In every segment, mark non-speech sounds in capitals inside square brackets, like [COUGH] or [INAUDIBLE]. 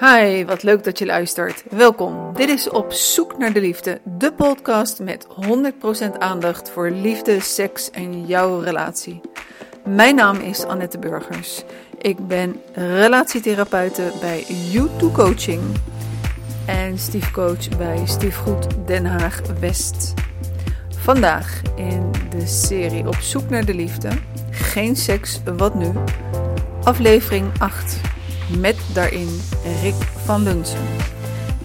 Hi, wat leuk dat je luistert. Welkom. Dit is Op Zoek naar de Liefde, de podcast met 100% aandacht voor liefde, seks en jouw relatie. Mijn naam is Annette Burgers. Ik ben relatietherapeute bij U2 Coaching en stiefcoach bij Stiefgoed Den Haag West. Vandaag in de serie Op Zoek naar de Liefde, geen seks, wat nu? Aflevering 8 met daarin Rick van Lunsen.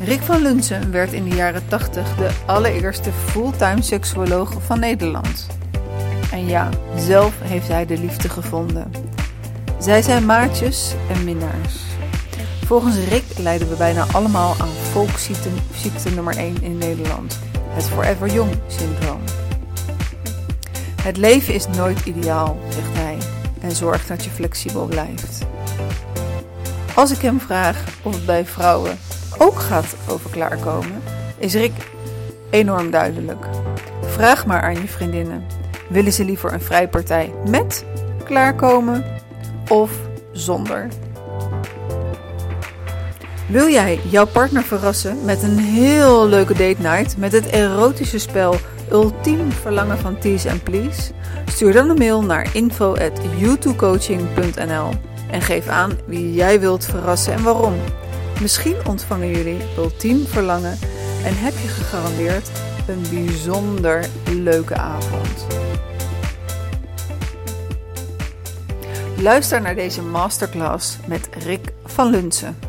Rick van Lunsen werd in de jaren 80 de allereerste fulltime seksuoloog van Nederland. En ja, zelf heeft hij de liefde gevonden. Zij zijn maatjes en minnaars. Volgens Rick lijden we bijna allemaal aan volksziekte nummer 1 in Nederland: het Forever Young syndroom. Het leven is nooit ideaal, zegt hij, en zorg dat je flexibel blijft. Als ik hem vraag of het bij vrouwen ook gaat over klaarkomen, is Rick enorm duidelijk. Vraag maar aan je vriendinnen. Willen ze liever een vrijpartij met klaarkomen of zonder? Wil jij jouw partner verrassen met een heel leuke date night met het erotische spel Ultiem Verlangen van Tease and Please? Stuur dan een mail naar info@youtubecoaching.nl en geef aan wie jij wilt verrassen en waarom. Misschien ontvangen jullie ultiem verlangen en heb je gegarandeerd een bijzonder leuke avond. Luister naar deze masterclass met Rick van Lunsen.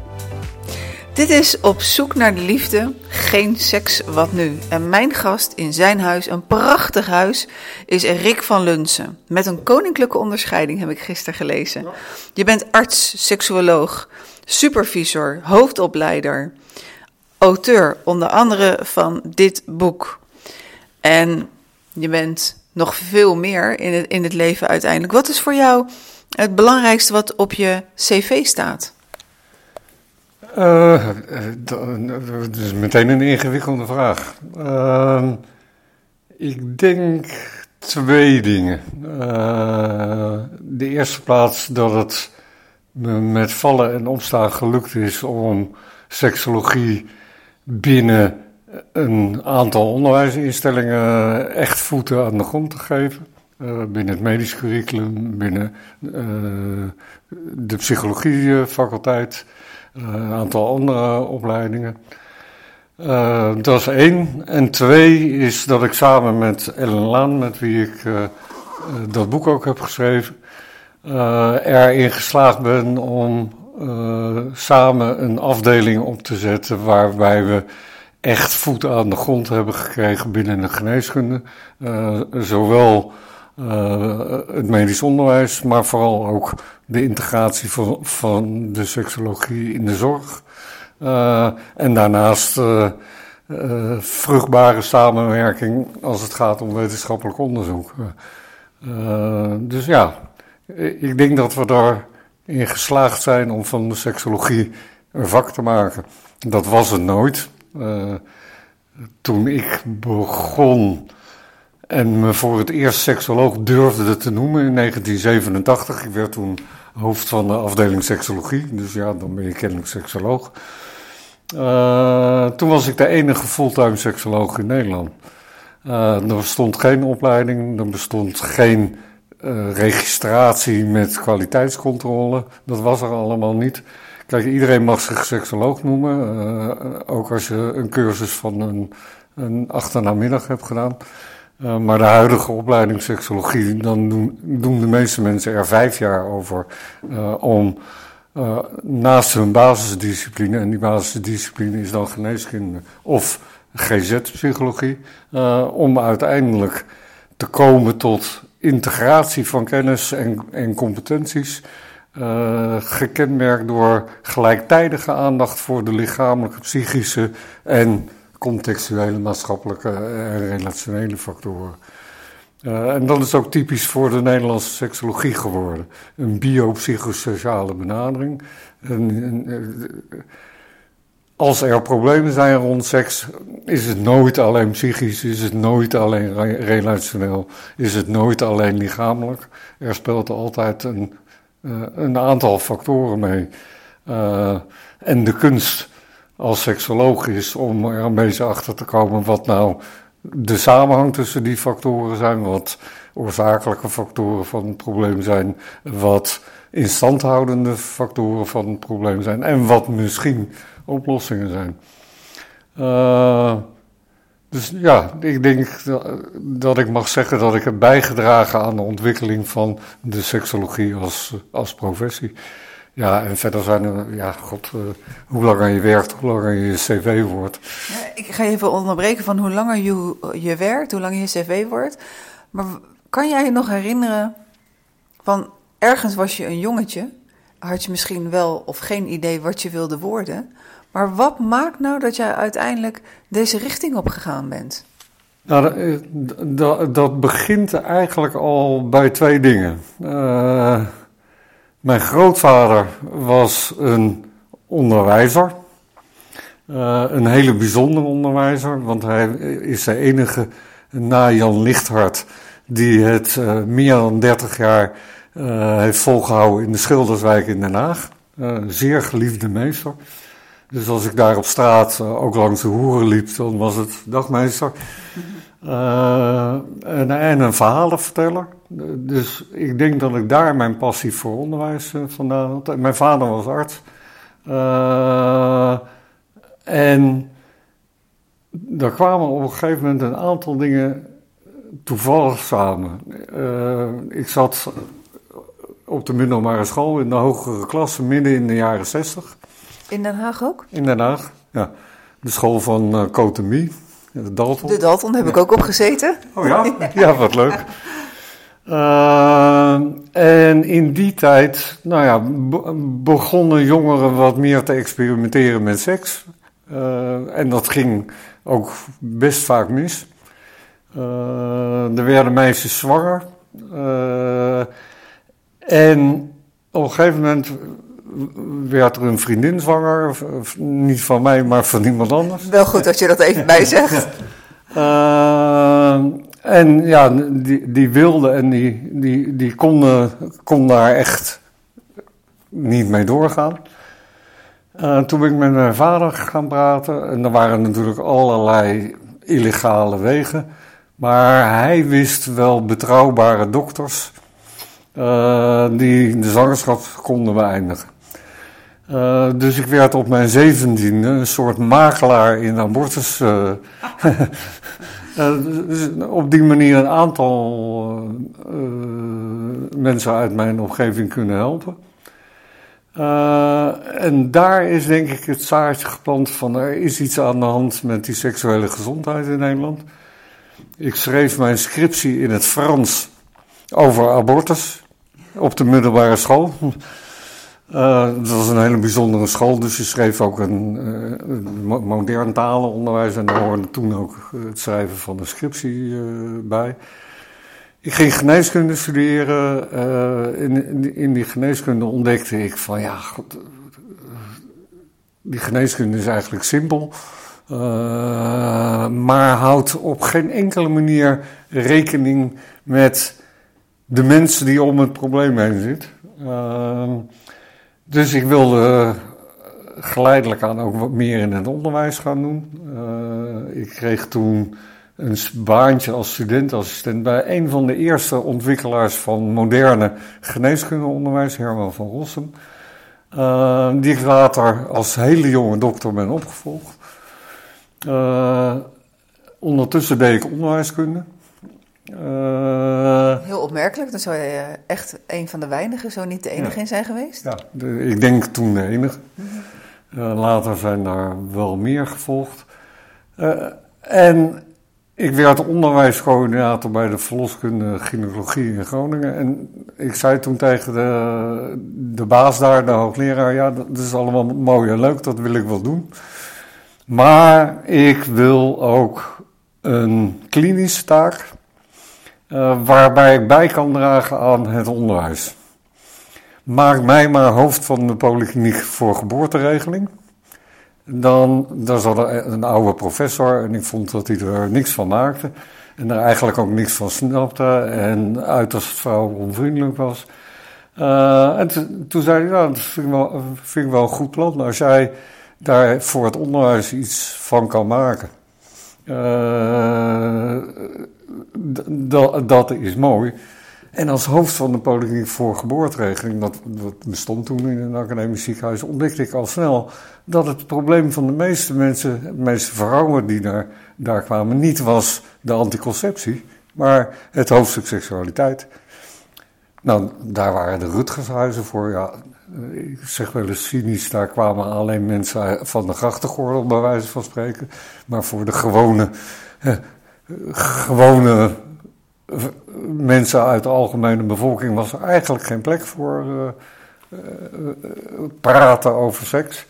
Dit is Op zoek naar de liefde, geen seks, wat nu? En mijn gast in zijn huis, een prachtig huis, is Rick van Lunsen. Met een koninklijke onderscheiding heb ik gisteren gelezen. Je bent arts, seksuoloog, supervisor, hoofdopleider, auteur onder andere van dit boek. En je bent nog veel meer in in het leven uiteindelijk. Wat is voor jou het belangrijkste wat op je cv staat? Uh, dat is meteen een ingewikkelde vraag. Uh, ik denk twee dingen. Uh, de eerste plaats dat het me met vallen en opstaan gelukt is om seksologie binnen een aantal onderwijsinstellingen echt voeten aan de grond te geven. binnen het medisch curriculum, binnen de psychologiefaculteit een aantal andere opleidingen. Uh, dat is één. En twee is dat ik samen met Ellen Laan, met wie ik uh, dat boek ook heb geschreven, uh, erin geslaagd ben om samen een afdeling op te zetten waarbij we echt voet aan de grond hebben gekregen binnen de geneeskunde. zowel het medisch onderwijs, maar vooral ook de integratie van, van de seksologie in de zorg. Uh, en daarnaast uh, vruchtbare samenwerking als het gaat om wetenschappelijk onderzoek. dus ja, ik denk dat we daarin geslaagd zijn om van de seksologie een vak te maken. Dat was het nooit. toen ik begon en me voor het eerst seksoloog durfde te noemen in 1987. Ik werd toen hoofd van de afdeling seksologie, dus ja, dan ben je kennelijk seksoloog. Uh, toen was ik de enige fulltime seksoloog in Nederland. Uh, er bestond geen opleiding, er bestond geen uh, registratie met kwaliteitscontrole. Dat was er allemaal niet. Kijk, iedereen mag zich seksoloog noemen, ook als je een cursus van een, een achternamiddag hebt gedaan. Uh, maar de huidige opleiding seksologie, dan doen, de meeste mensen er vijf jaar over uh, om uh, naast hun basisdiscipline, en die basisdiscipline is dan geneeskunde of GZ-psychologie, om uiteindelijk te komen tot integratie van kennis en, en competenties, gekenmerkt door gelijktijdige aandacht voor de lichamelijke, psychische en contextuele, maatschappelijke en relationele factoren. Uh, en dat is ook typisch voor de Nederlandse seksologie geworden. Een biopsychosociale benadering. En, uh, als er problemen zijn rond seks, is het nooit alleen psychisch, is het nooit alleen re relationeel, is het nooit alleen lichamelijk. Er speelt altijd een, uh, een aantal factoren mee. En de kunst als seksoloog is om er een beetje achter te komen wat nou de samenhang tussen die factoren zijn, wat oorzakelijke factoren van het probleem zijn, wat instandhoudende factoren van het probleem zijn en wat misschien oplossingen zijn. Uh, dus ja, ik denk dat ik mag zeggen dat ik heb bijgedragen aan de ontwikkeling van de seksologie als, als professie. Ja, en verder zijn er, ja, god, uh, hoe langer je werkt, hoe langer je cv wordt. Ja, ik ga je even onderbreken van hoe langer je, je werkt, hoe langer je cv wordt. Maar kan jij je nog herinneren van ergens was je een jongetje, had je misschien wel of geen idee wat je wilde worden. Maar wat maakt nou dat jij uiteindelijk deze richting op gegaan bent? Nou, dat, dat begint eigenlijk al bij twee dingen. Uh, mijn grootvader was een onderwijzer. Uh, een hele bijzondere onderwijzer, want hij is de enige na Jan Lichthart die het uh, meer dan 30 jaar heeft volgehouden in de Schilderswijk in Den Haag. een zeer geliefde meester. Dus als ik daar op straat ook langs de hoeren liep, dan was het dagmeester. [LAUGHS] En, en, een verhalenverteller. Dus ik denk dat ik daar mijn passie voor onderwijs uh, vandaan had. Mijn vader was arts. en daar kwamen op een gegeven moment een aantal dingen toevallig samen. ik zat op de middelbare school in de hogere klasse midden in de jaren zestig. In Den Haag ook? In Den Haag, ja. De school van uh, Cotemie, de Dalton. De Dalton heb ik ook opgezeten. Oh ja? Ja, wat leuk. [LAUGHS] Uh, en in die tijd, nou ja, begonnen jongeren wat meer te experimenteren met seks. Uh, en dat ging ook best vaak mis. Uh, er werden meisjes zwanger. en op een gegeven moment werd er een vriendin zwanger. Niet van mij, maar van iemand anders. Wel goed dat je dat even bij zegt. [LAUGHS] En ja, die, die wilde en die, die, die kon, kon daar echt niet mee doorgaan. Uh, toen ben ik met mijn vader gaan praten. En er waren natuurlijk allerlei illegale wegen. Maar hij wist wel betrouwbare dokters. Uh, die de zwangerschap konden beëindigen. Uh, dus ik werd op mijn zeventiende een soort makelaar in abortus. [LAUGHS] [LAUGHS] Uh, dus op die manier een aantal mensen uit mijn omgeving kunnen helpen. en daar is denk ik het zaadje geplant van er is iets aan de hand met die seksuele gezondheid in Nederland. Ik schreef mijn scriptie in het Frans over abortus op de middelbare school. Uh, dat was een hele bijzondere school, dus je schreef ook een, uh, modern talenonderwijs en daar hoorde toen ook het schrijven van een scriptie bij. Ik ging geneeskunde studeren. In, in, die geneeskunde ontdekte ik van ja, God, die geneeskunde is eigenlijk simpel, maar houdt op geen enkele manier rekening met de mensen die om het probleem heen zitten. Dus ik wilde eh, geleidelijk aan ook wat meer in het onderwijs gaan doen. Uh, ik kreeg toen een baantje als studentassistent bij een van de eerste ontwikkelaars van moderne geneeskundeonderwijs, Herman van Rossum. Uh, die ik later als hele jonge dokter ben opgevolgd. ondertussen deed ik onderwijskunde. Uh, Heel opmerkelijk, dan zou je eh, echt een van de weinigen, zo niet de enige in zijn geweest. Ja, ik denk toen de enige. Uh, later zijn daar wel meer gevolgd. Uh, en ik werd onderwijscoördinator bij de verloskunde gynaecologie in Groningen. En ik zei toen tegen de, de baas daar, de hoogleraar, ja, dat is allemaal mooi en leuk, dat wil ik wel doen. Maar ik wil ook een klinische taak uh, waarbij ik bij kan dragen aan het onderwijs. Maak mij maar hoofd van de polykliniek voor geboorteregeling. Dan, daar zat een oude professor en ik vond dat hij er niks van maakte. En er eigenlijk ook niks van snapte en uiterst vrouw onvriendelijk was. en toen zei hij, nou, dat vind ik wel een goed plan. Als jij daar voor het onderwijs iets van kan maken. Dat is mooi. En als hoofd van de politiek voor geboorteregeling, dat, dat bestond toen in een academisch ziekenhuis, ontdekte ik al snel dat het probleem van de meeste mensen, de meeste vrouwen die daar, daar kwamen, niet was de anticonceptie, maar het hoofdstuk seksualiteit. Nou, daar waren de Rutgershuizen voor. Ja, ik zeg wel eens cynisch, daar kwamen alleen mensen van de grachtengordel, bij wijze van spreken. Maar voor de gewone, eh, gewone mensen uit de algemene bevolking was er eigenlijk geen plek voor uh, uh, praten over seks.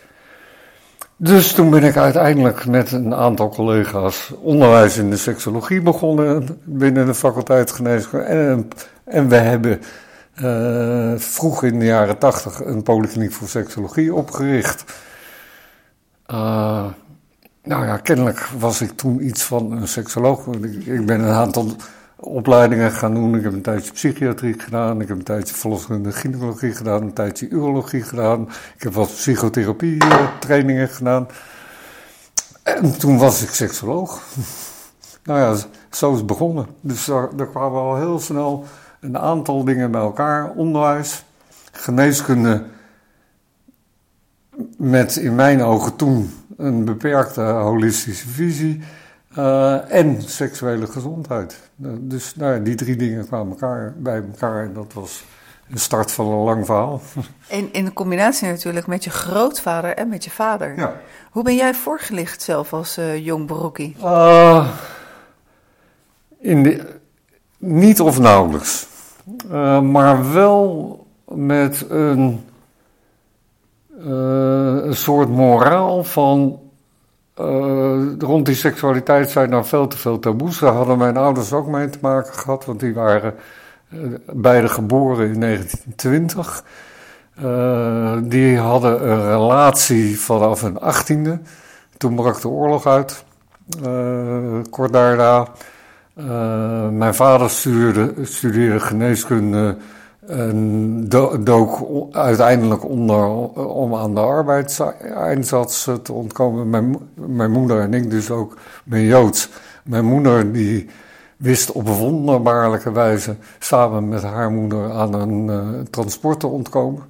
Dus toen ben ik uiteindelijk met een aantal collega's onderwijs in de seksologie begonnen binnen de faculteit geneeskunde. En, en we hebben uh, vroeg in de jaren tachtig een polykliniek voor seksologie opgericht. Uh, nou ja, kennelijk was ik toen iets van een seksoloog. Ik, ik ben een aantal opleidingen gaan doen. Ik heb een tijdje psychiatrie gedaan. Ik heb een tijdje verloskundige gynaecologie gedaan. Een tijdje urologie gedaan. Ik heb wat psychotherapie trainingen gedaan. En toen was ik seksoloog. [LAUGHS] nou ja, zo is het begonnen. Dus daar, daar kwamen al heel snel een aantal dingen bij elkaar. Onderwijs, geneeskunde met in mijn ogen toen een beperkte holistische visie. Uh, en seksuele gezondheid. Uh, dus nou, die drie dingen kwamen elkaar, bij elkaar en dat was een start van een lang verhaal. En [LAUGHS] in combinatie natuurlijk met je grootvader en met je vader. Ja. Hoe ben jij voorgelicht zelf als uh, jong broekie? in de, niet of nauwelijks. Maar wel met een, een soort moraal van uh, rond die seksualiteit zijn er veel te veel taboes. Daar hadden mijn ouders ook mee te maken gehad, want die waren uh, beide geboren in 1920. Uh, eh, die hadden een relatie vanaf hun achttiende. Toen brak de oorlog uit, kort daarna. Mijn vader studeerde, studeerde geneeskunde en dook uiteindelijk onder om aan de arbeidseinsatz te ontkomen. Mijn, mijn moeder en ik dus ook ben Joods. Mijn moeder die wist op wonderbaarlijke wijze samen met haar moeder aan een uh, transport te ontkomen.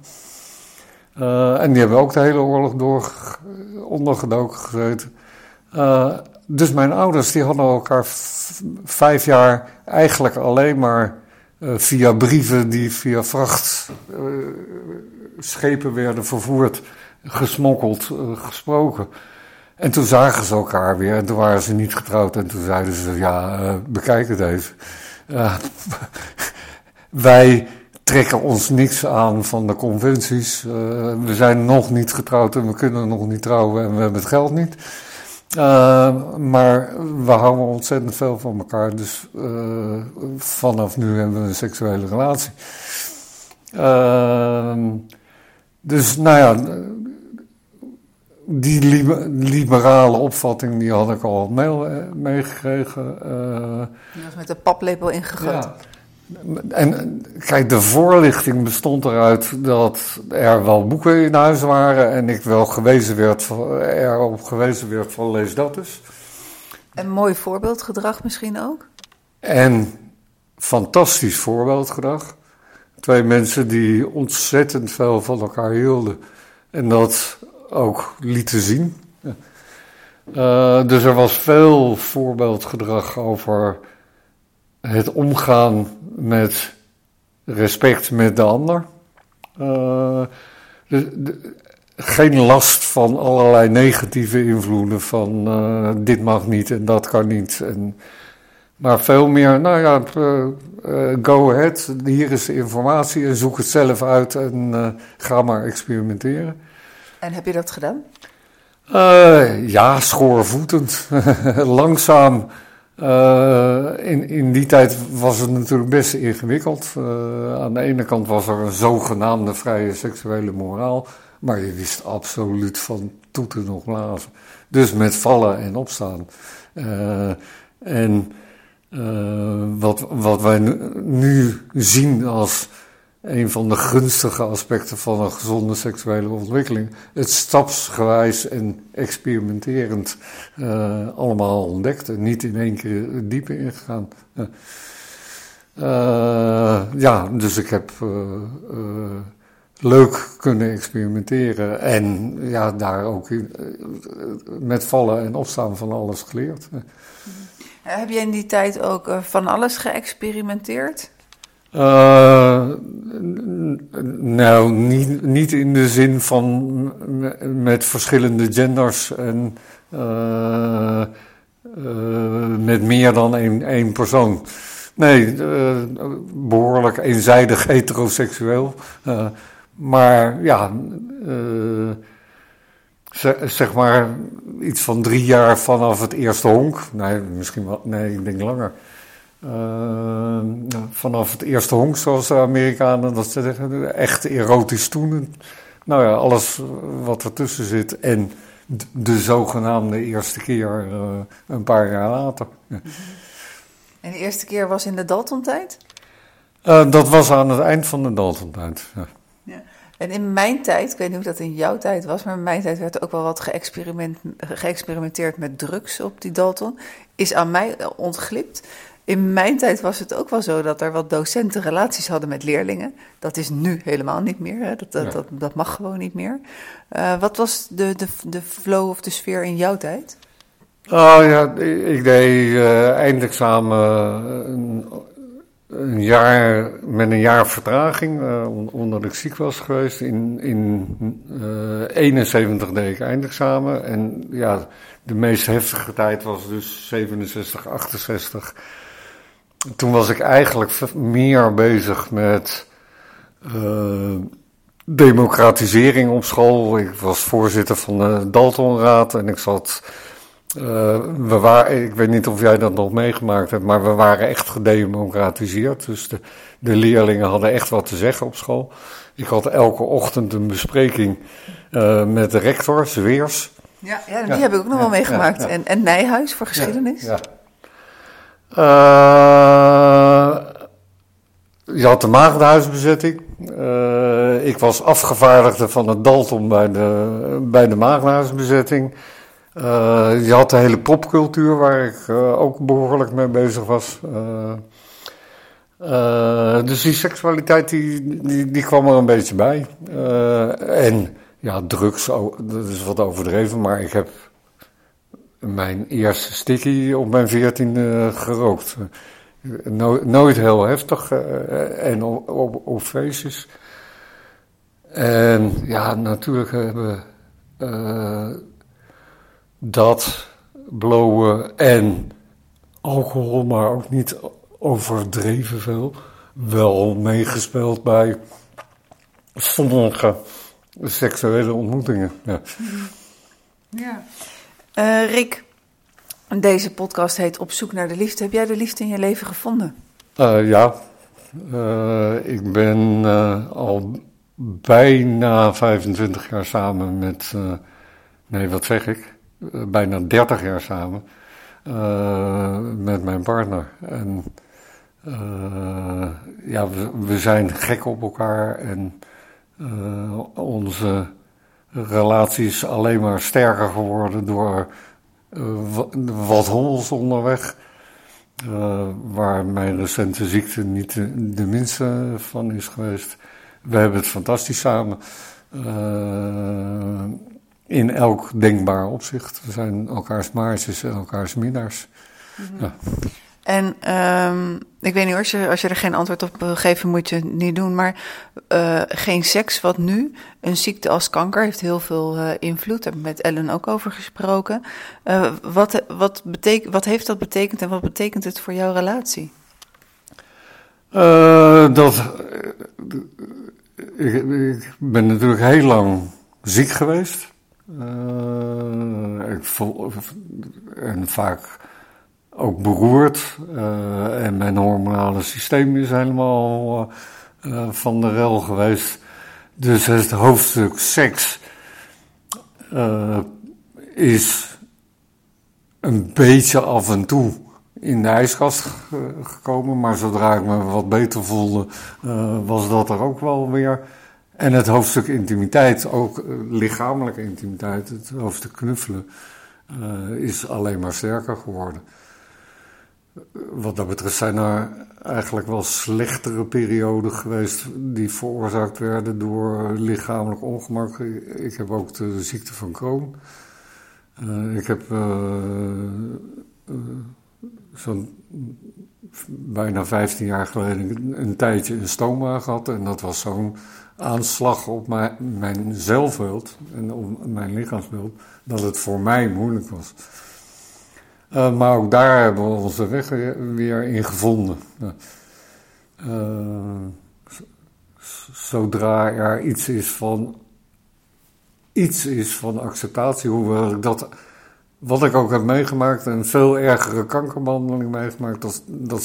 Uh, en die hebben ook de hele oorlog door ondergedoken gezeten. Dus mijn ouders die hadden elkaar vijf jaar eigenlijk alleen maar uh, via brieven die via vrachtschepen uh, werden vervoerd, gesmokkeld, uh, gesproken. En toen zagen ze elkaar weer en toen waren ze niet getrouwd en toen zeiden ze, ja, bekijk het even. [LAUGHS] wij trekken ons niks aan van de conventies. we zijn nog niet getrouwd en we kunnen nog niet trouwen en we hebben het geld niet. Uh, maar we houden ontzettend veel van elkaar, dus uh, vanaf nu hebben we een seksuele relatie. Uh, dus nou ja, die liberale opvatting die had ik al meegekregen. Je was met de paplepel ingegoten. Ja. En kijk, de voorlichting bestond eruit dat er wel boeken in huis waren en ik wel gewezen werd, erop gewezen werd van lees dat dus. Een mooi voorbeeldgedrag misschien ook? En fantastisch voorbeeldgedrag. Twee mensen die ontzettend veel van elkaar hielden en dat ook lieten zien. Uh, dus er was veel voorbeeldgedrag over het omgaan met respect met de ander. Uh, de, geen last van allerlei negatieve invloeden van uh, dit mag niet en dat kan niet. En, maar veel meer, nou ja, uh, go ahead, hier is de informatie en zoek het zelf uit en ga maar experimenteren. En heb je dat gedaan? ja, schoorvoetend, [LAUGHS] langzaam. Uh, in, in die tijd was het natuurlijk best ingewikkeld. Uh, aan de ene kant was er een zogenaamde vrije seksuele moraal, maar je wist absoluut van toeten nog blazen. Dus met vallen en opstaan. Uh, en wat, wat wij nu zien als een van de gunstige aspecten van een gezonde seksuele ontwikkeling. Het stapsgewijs en experimenterend uh, allemaal ontdekt en niet in één keer dieper ingegaan. Uh, ja, dus ik heb leuk kunnen experimenteren en ja, daar ook met vallen en opstaan van alles geleerd. Heb je in die tijd ook van alles geëxperimenteerd? Uh, nou, niet, niet in de zin van met verschillende genders en uh, uh, met meer dan één, één persoon. Nee, behoorlijk eenzijdig heteroseksueel. maar ja, zeg maar iets van drie jaar vanaf het eerste honk. Nee, misschien wel, nee, ik denk langer. Uh, vanaf het eerste honk, zoals de Amerikanen dat zeggen, echt erotisch toen. Nou ja, alles wat ertussen zit en de zogenaamde eerste keer uh, een paar jaar later. En de eerste keer was in de Dalton-tijd? Uh, dat was aan het eind van de Dalton-tijd, ja. ja. En in mijn tijd, ik weet niet hoe dat in jouw tijd was, maar in mijn tijd werd ook wel wat geëxperiment, geëxperimenteerd met drugs op die Dalton. Is aan mij ontglipt. In mijn tijd was het ook wel zo dat er wat docenten relaties hadden met leerlingen. Dat is nu helemaal niet meer. Hè? Dat, dat, dat, dat, mag gewoon niet meer. Uh, wat was de, de, de flow of de sfeer in jouw tijd? Oh ja, ik deed uh, eindexamen een, een, jaar met een jaar vertraging, uh, omdat ik ziek was geweest. In, in 71 deed ik eindexamen. En ja, de meest heftige tijd was dus 67, 68 toen was ik eigenlijk meer bezig met uh, democratisering op school. Ik was voorzitter van de Daltonraad en ik zat. Uh, we waren, ik weet niet of jij dat nog meegemaakt hebt, maar we waren echt gedemocratiseerd. Dus de, de leerlingen hadden echt wat te zeggen op school. Ik had elke ochtend een bespreking uh, met de rector, Zweers. Ja, ja die ja, heb ik ook nog wel meegemaakt. En, en Nijhuis voor geschiedenis. ja. Uh, je had de maagdenhuisbezetting. Uh, ik was afgevaardigde van het Dalton bij de, bij de maagdenhuisbezetting. Uh, je had de hele popcultuur waar ik ook behoorlijk mee bezig was. dus die seksualiteit die, die, die, kwam er een beetje bij. en ja, drugs, dat is wat overdreven, maar ik heb mijn eerste sticky op mijn veertiende gerookt. nooit heel heftig uh, en op, op, feestjes. En ja, natuurlijk hebben uh, dat, blowen en alcohol, maar ook niet overdreven veel, wel meegespeeld bij sommige seksuele ontmoetingen. Ja. ja. Uh, Rick, deze podcast heet Op zoek naar de liefde. Heb jij de liefde in je leven gevonden? Uh, ja, uh, ik ben al bijna 25 jaar samen met, nee wat zeg ik, bijna 30 jaar samen met mijn partner. En ja, we, we, zijn gek op elkaar en onze relatie is alleen maar sterker geworden door uh, wat hommels onderweg. Uh, waar mijn recente ziekte niet de, de, minste van is geweest. We hebben het fantastisch samen. Uh, in elk denkbaar opzicht. We zijn elkaars maatjes en elkaars minnaars. Mm -hmm. ja. En um, ik weet niet als je, als je er geen antwoord op wil geven, moet je het niet doen. Maar uh, geen seks, wat nu? Een ziekte als kanker heeft heel veel uh, invloed. Daar heb ik met Ellen ook over gesproken. Uh, wat, wat, betek, wat heeft dat betekend en wat betekent het voor jouw relatie? dat, ik, ik, ben natuurlijk heel lang ziek geweest. ik voel, en vaak ook beroerd. Uh, en mijn hormonale systeem is helemaal uh, van de rel geweest. Dus het hoofdstuk seks is een beetje af en toe in de ijskast gekomen. Maar zodra ik me wat beter voelde, was dat er ook wel weer. En het hoofdstuk intimiteit, ook lichamelijke intimiteit, het hoofdstuk knuffelen, is alleen maar sterker geworden wat dat betreft zijn er eigenlijk wel slechtere perioden geweest die veroorzaakt werden door lichamelijk ongemak. Ik heb ook de ziekte van Crohn. Uh, ik heb uh, uh, zo'n bijna 15 jaar geleden een, tijdje een stoma gehad. En dat was zo'n aanslag op mijn, mijn zelfbeeld en op mijn lichaamsbeeld, dat het voor mij moeilijk was. Uh, maar ook daar hebben we onze weg weer in gevonden. Uh, zodra er iets is van iets is van acceptatie, hoewel ik dat, wat ik ook heb meegemaakt, een veel ergere kankerbehandeling meegemaakt, dat, dat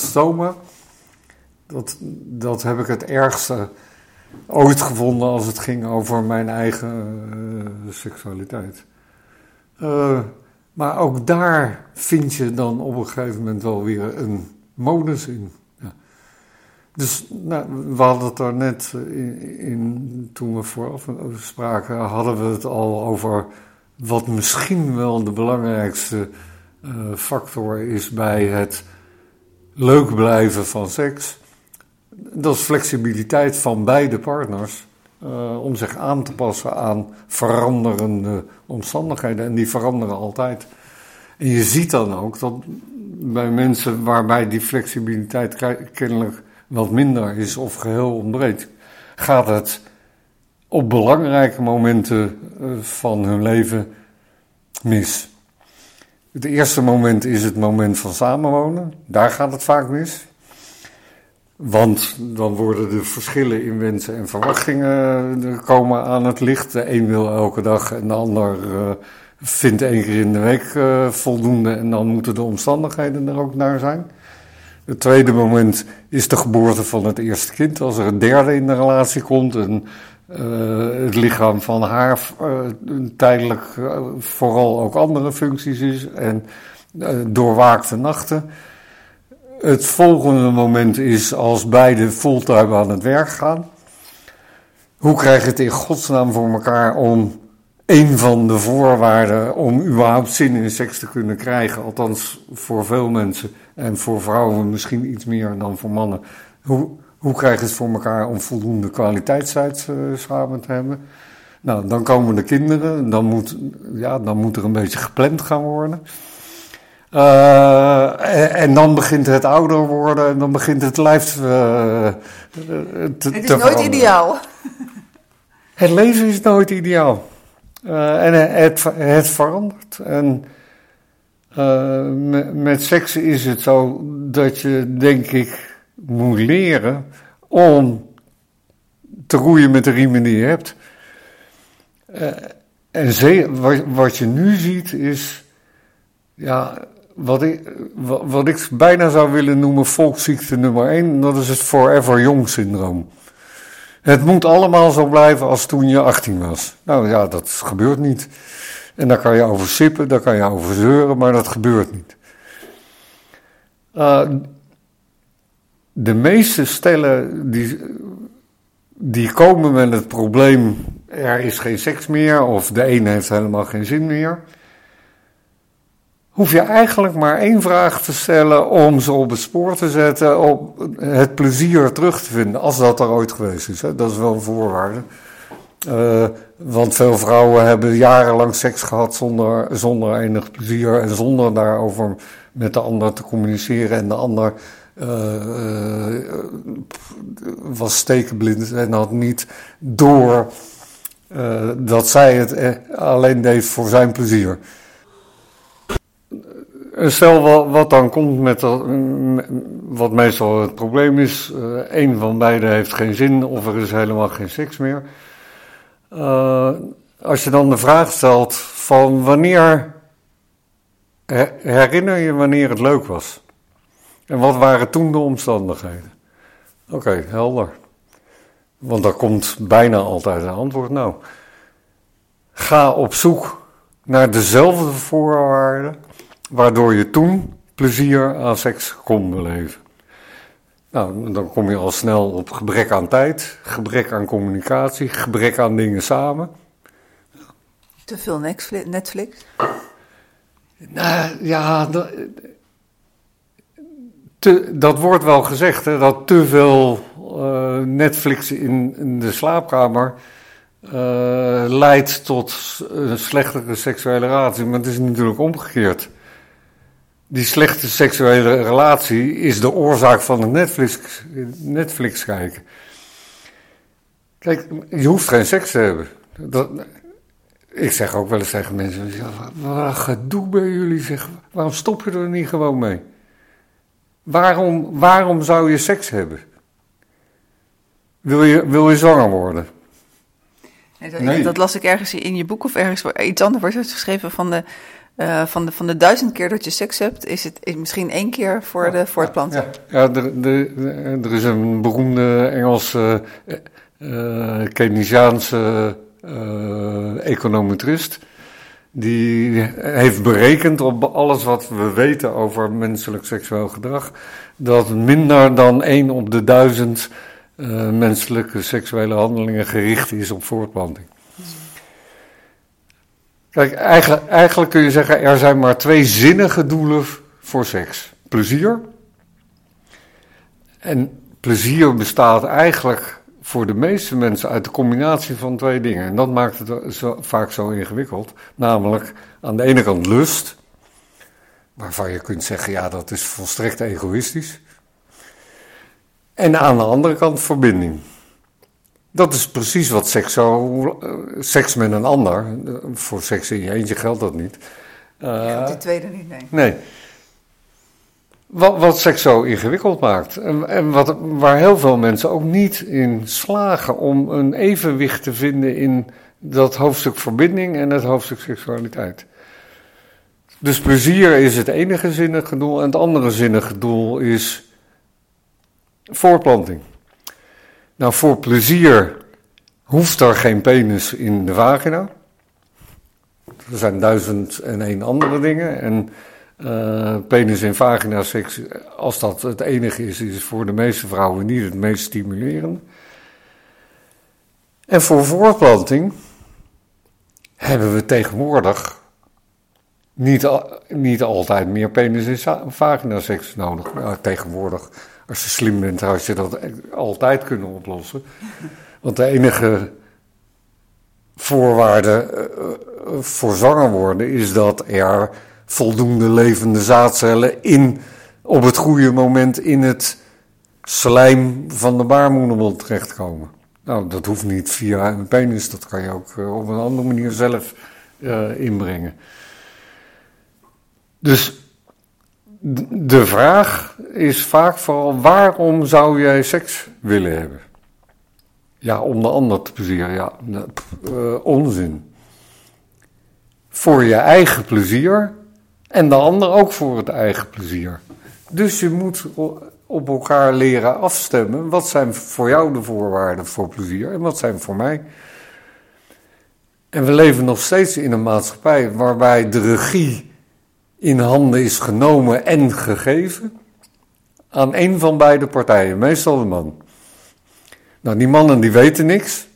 dat, dat heb ik het ergste ooit gevonden als het ging over mijn eigen uh, seksualiteit. Uh, maar ook daar vind je dan op een gegeven moment wel weer een modus in. Ja. Dus nou, we hadden het daar net in, in, toen we vooraf spraken, hadden we het al over wat misschien wel de belangrijkste uh, factor is bij het leuk blijven van seks. Dat is flexibiliteit van beide partners. Uh, om zich aan te passen aan veranderende omstandigheden. En die veranderen altijd. En je ziet dan ook dat bij mensen waarbij die flexibiliteit kennelijk wat minder is of geheel ontbreekt, gaat het op belangrijke momenten eh, van hun leven mis. Het eerste moment is het moment van samenwonen. Daar gaat het vaak mis. Want dan worden de verschillen in wensen en verwachtingen eh, komen aan het licht. De een wil elke dag en de ander uh, vindt één keer in de week uh, voldoende. En dan moeten de omstandigheden er ook naar zijn. Het tweede moment is de geboorte van het eerste kind. Als er een derde in de relatie komt en het lichaam van haar tijdelijk vooral ook andere functies is en doorwaakte nachten. Het volgende moment is als beide fulltime aan het werk gaan. Hoe krijg je het in godsnaam voor elkaar om een van de voorwaarden om überhaupt zin in seks te kunnen krijgen, althans voor veel mensen en voor vrouwen misschien iets meer dan voor mannen. Hoe, hoe krijg je het voor elkaar om voldoende kwaliteitstijd uh, samen te hebben? Nou, dan komen de kinderen, dan moet, ja, dan moet er een beetje gepland gaan worden. Uh, en, dan begint het ouder worden en dan begint het lijf uh, te Het is nooit ideaal. Het leven is nooit ideaal. Uh, en het, het verandert. En met, met seks is het zo dat je, denk ik, moet leren om te roeien met de riemen die je hebt. en wat, wat je nu ziet is, ja, wat ik, ik bijna zou willen noemen volksziekte nummer 1, dat is het Forever Young syndroom. Het moet allemaal zo blijven als toen je 18 was. Nou ja, dat gebeurt niet. En daar kan je over sippen, daar kan je over zeuren, maar dat gebeurt niet. Uh, de meeste stellen die, die komen met het probleem: er is geen seks meer, of de een heeft helemaal geen zin meer hoef je eigenlijk maar één vraag te stellen om ze op het spoor te zetten, op het plezier terug te vinden, als dat er ooit geweest is. Hè? Dat is wel een voorwaarde. Uh, want veel vrouwen hebben jarenlang seks gehad zonder, zonder enig plezier en zonder daarover met de ander te communiceren. En de ander uh, uh, was stekenblind en had niet door dat zij het alleen deed voor zijn plezier. Stel wat, dan komt met dat, wat meestal het probleem is, uh, een van beiden heeft geen zin of er is helemaal geen seks meer. Uh, als je dan de vraag stelt van wanneer herinner je wanneer het leuk was? En wat waren toen de omstandigheden? Oké, helder. Want daar komt bijna altijd een antwoord. Nou, ga op zoek naar dezelfde voorwaarden waardoor je toen plezier aan seks kon beleven. Nou, dan kom je al snel op gebrek aan tijd, gebrek aan communicatie, gebrek aan dingen samen. Te veel Netflix? Nou ja, dat, dat wordt wel gezegd, hè, dat te veel uh, Netflix in, in, de slaapkamer uh, leidt tot een slechtere seksuele relatie. Maar het is natuurlijk omgekeerd. Die slechte seksuele relatie is de oorzaak van het Netflix, Netflix kijken. Kijk, je hoeft geen seks te hebben. Dat, ik zeg ook wel eens tegen mensen: wat een gedoe bij jullie. Zeg, waarom stop je er niet gewoon mee? Waarom, waarom zou je seks hebben? Wil je, wil je zwanger worden? Nee, dat, las ik ergens in je boek of ergens. Iets anders wordt geschreven van de, uh, van, de, van de duizend keer dat je seks hebt, is het is misschien één keer voor de voortplanting. Ja, ja de, er is een beroemde Engelse, uh, Keynesiaanse uh, econometrist. Die heeft berekend op alles wat we weten over menselijk seksueel gedrag. Dat minder dan één op de duizend menselijke seksuele handelingen gericht is op voortplanting. Kijk, eigenlijk, eigenlijk kun je zeggen, er zijn maar twee zinnige doelen voor seks. Plezier. En plezier bestaat eigenlijk voor de meeste mensen uit de combinatie van twee dingen. En dat maakt het zo, vaak zo ingewikkeld. Namelijk aan de ene kant lust, waarvan je kunt zeggen, ja, dat is volstrekt egoïstisch. En aan de andere kant verbinding. Dat is precies wat seks, zo, eh, seks met een ander, voor seks in je eentje geldt dat niet. Uh, die tweede niet, nee. Nee. Wat, wat seks zo ingewikkeld maakt. En, en wat, waar heel veel mensen ook niet in slagen om een evenwicht te vinden in dat hoofdstuk verbinding en het hoofdstuk seksualiteit. Dus plezier is het enige zinnige doel en het andere zinnige doel is voortplanting. Nou, voor plezier hoeft er geen penis in de vagina. Er zijn duizend en één andere dingen. En uh, penis en vagina seks, als dat het enige is, is voor de meeste vrouwen niet het meest stimulerende. En voor voortplanting hebben we tegenwoordig niet, niet altijd meer penis en vagina seks nodig. Nou, tegenwoordig, als je slim bent, zou je dat altijd kunnen oplossen. Want de enige voorwaarde uh, voor zwanger worden is dat er voldoende levende zaadcellen in, op het goede moment in het slijm van de baarmoedermond terechtkomen. Nou, dat hoeft niet via een penis, dat kan je ook uh, op een andere manier zelf inbrengen. Dus de vraag is vaak vooral: waarom zou jij seks willen hebben? Ja, om de ander te plezieren. Ja, uh, onzin. Voor je eigen plezier en de ander ook voor het eigen plezier. Dus je moet op elkaar leren afstemmen. Wat zijn voor jou de voorwaarden voor plezier en wat zijn voor mij? En we leven nog steeds in een maatschappij waarbij de regie in handen is genomen en gegeven aan een van beide partijen, meestal de man. Nou, die mannen die weten niks.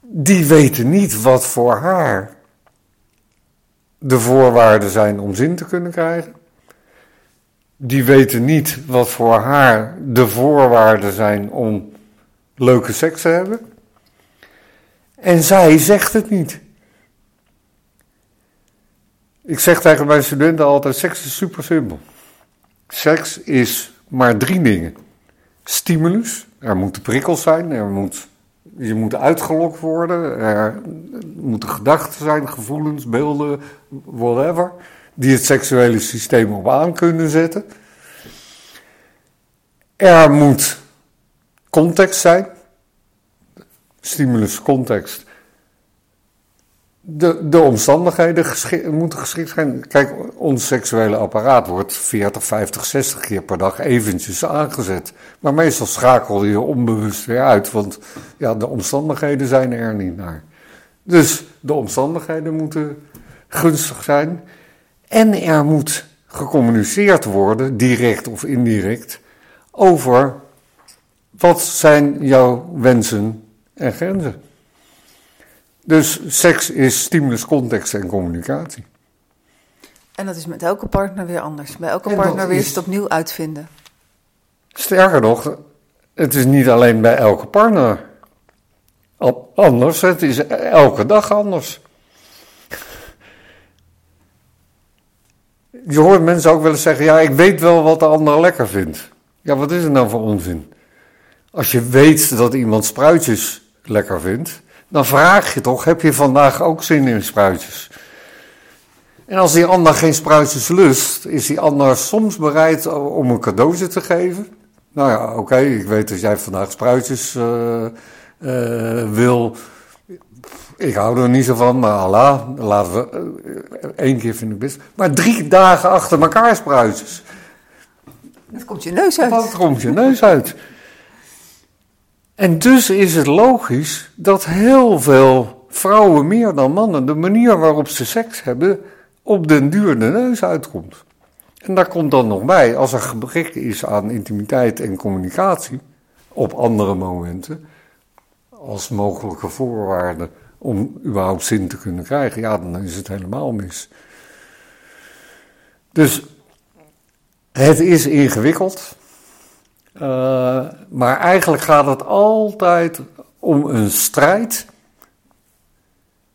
Die weten niet wat voor haar de voorwaarden zijn om zin te kunnen krijgen. Die weten niet wat voor haar de voorwaarden zijn om leuke seks te hebben. En zij zegt het niet. Ik zeg tegen mijn studenten altijd: seks is super simpel. Seks is maar drie dingen: stimulus, er moeten prikkels zijn, er moet je moet uitgelokt worden. Er moeten gedachten zijn, gevoelens, beelden, whatever. Die het seksuele systeem op aan kunnen zetten. Er moet context zijn. Stimulus, context de, de omstandigheden moeten geschikt zijn. Kijk, ons seksuele apparaat wordt 40, 50, 60 keer per dag eventjes aangezet. Maar meestal schakel je onbewust weer uit, want ja, de omstandigheden zijn er niet naar. Dus de omstandigheden moeten gunstig zijn. En er moet gecommuniceerd worden, direct of indirect, over wat zijn jouw wensen en grenzen. Dus seks is stimulus, context en communicatie. En dat is met elke partner weer anders. Bij elke partner weer is het opnieuw uitvinden. Sterker nog, het is niet alleen bij elke partner anders, het is elke dag anders. Je hoort mensen ook wel eens zeggen: Ja, ik weet wel wat de ander lekker vindt. Ja, wat is er nou voor onzin? Als je weet dat iemand spruitjes lekker vindt, dan vraag je toch: Heb je vandaag ook zin in spruitjes? En als die ander geen spruitjes lust, is die ander soms bereid om een cadeautje te geven. Nou ja, oké, ik weet dat jij vandaag spruitjes uh, uh, wil. Ik hou er niet zo van, maar Allah, laten we. Uh, één keer vind ik best. Maar drie dagen achter elkaar spruitjes. Dat komt je neus uit. Dat komt je neus uit. En dus is het logisch dat heel veel vrouwen meer dan mannen de manier waarop ze seks hebben op den duur de neus uitkomt. En daar komt dan nog bij, als er gebrek is aan intimiteit en communicatie op andere momenten, als mogelijke voorwaarde om überhaupt zin te kunnen krijgen, ja, dan is het helemaal mis. Dus het is ingewikkeld, uh, maar eigenlijk gaat het altijd om een strijd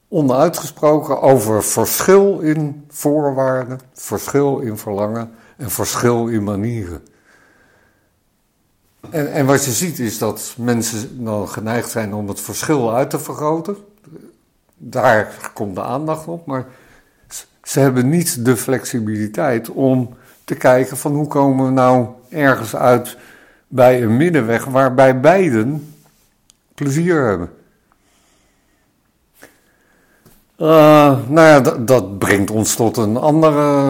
onuitgesproken over verschil in voorwaarden, verschil in verlangen en verschil in manieren. En, en, wat je ziet is dat mensen dan geneigd zijn om het verschil uit te vergroten. Daar komt de aandacht op, maar ze hebben niet de flexibiliteit om te kijken van hoe komen we nou ergens uit bij een middenweg waarbij beiden plezier hebben. Uh, nou ja, dat brengt ons tot een andere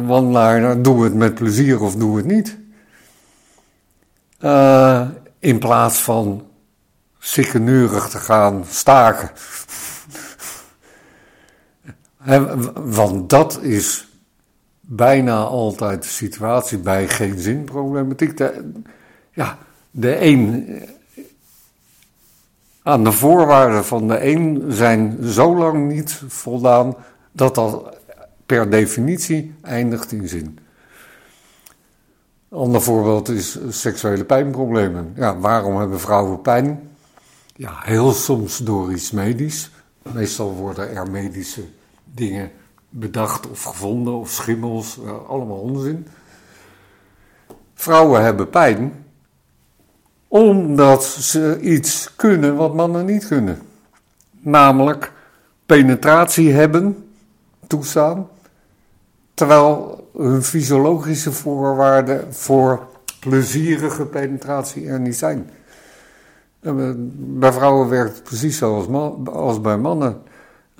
uh, one-liner. Doe het met plezier of doe het niet. Uh, in plaats van sikkeneurig te gaan staken. [LAUGHS] want dat is bijna altijd de situatie bij geen zin problematiek. Ja, de een aan de voorwaarden van de een zijn zo lang niet voldaan dat dat per definitie eindigt in zin. Een ander voorbeeld is seksuele pijnproblemen. Ja, waarom hebben vrouwen pijn? Ja, heel soms door iets medisch. Meestal worden er medische dingen bedacht of gevonden of schimmels, allemaal onzin. Vrouwen hebben pijn omdat ze iets kunnen wat mannen niet kunnen. Namelijk penetratie hebben, toestaan, terwijl hun fysiologische voorwaarden voor plezierige penetratie er niet zijn. Bij vrouwen werkt het precies zoals als bij mannen.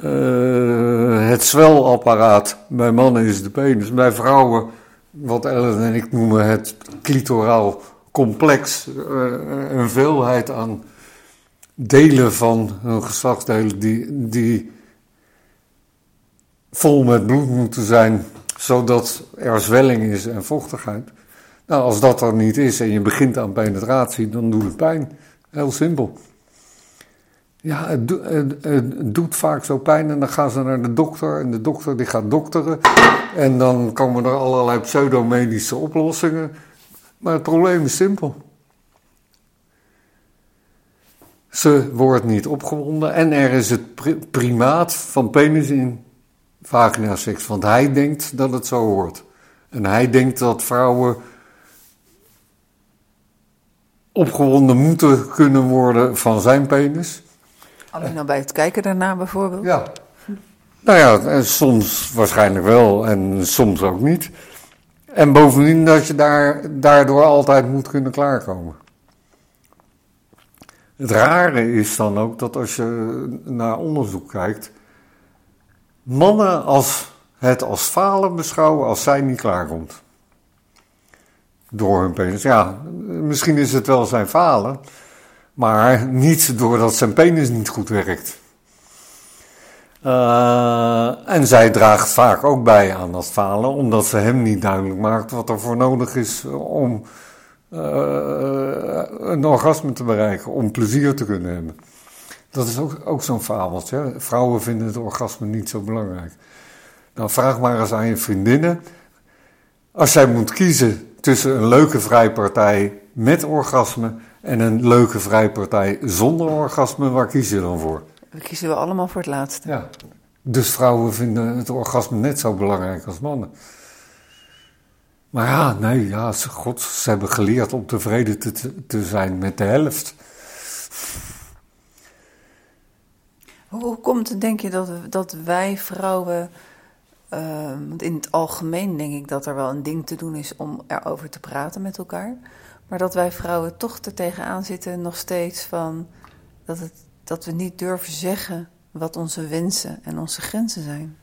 Uh, het zwelapparaat bij mannen is de penis. Bij vrouwen, wat Ellen en ik noemen het clitoraal complex, uh, een veelheid aan delen van hun geslachtsdelen die, die vol met bloed moeten zijn, zodat er zwelling is en vochtigheid. Nou, als dat er niet is en je begint aan penetratie, dan doet het pijn. Heel simpel. Ja, het, doet vaak zo pijn en dan gaan ze naar de dokter en de dokter die gaat dokteren. En dan komen er allerlei pseudomedische oplossingen. Maar het probleem is simpel. Ze wordt niet opgewonden en er is het primaat van penis in vaginaseks. Want hij denkt dat het zo hoort. En hij denkt dat vrouwen opgewonden moeten kunnen worden van zijn penis. Alleen al bij het kijken daarna bijvoorbeeld? Ja. Nou ja, soms waarschijnlijk wel en soms ook niet. En bovendien dat je daar, daardoor altijd moet kunnen klaarkomen. Het rare is dan ook dat als je naar onderzoek kijkt, mannen als het als falen beschouwen als zij niet klaarkomt. Door hun penis. Ja, misschien is het wel zijn falen, maar niet doordat zijn penis niet goed werkt. Uh, en zij draagt vaak ook bij aan dat falen, omdat ze hem niet duidelijk maakt wat er voor nodig is om uh, een orgasme te bereiken, om plezier te kunnen hebben. Dat is ook, ook zo'n fabeltje. Vrouwen vinden het orgasme niet zo belangrijk. Nou, vraag maar eens aan je vriendinnen. Als jij moet kiezen tussen een leuke vrijpartij met orgasme en een leuke vrijpartij zonder orgasme, waar kies je dan voor? We kiezen we allemaal voor het laatste. Ja. Dus vrouwen vinden het orgasme net zo belangrijk als mannen. Maar ja, nee, ja, god, ze hebben geleerd om tevreden te, te zijn met de helft. Hoe komt het, denk je, dat, dat wij vrouwen. Uh, want in het algemeen denk ik dat er wel een ding te doen is om erover te praten met elkaar. Maar dat wij vrouwen toch er tegenaan zitten nog steeds van dat, het, dat we niet durven zeggen wat onze wensen en onze grenzen zijn.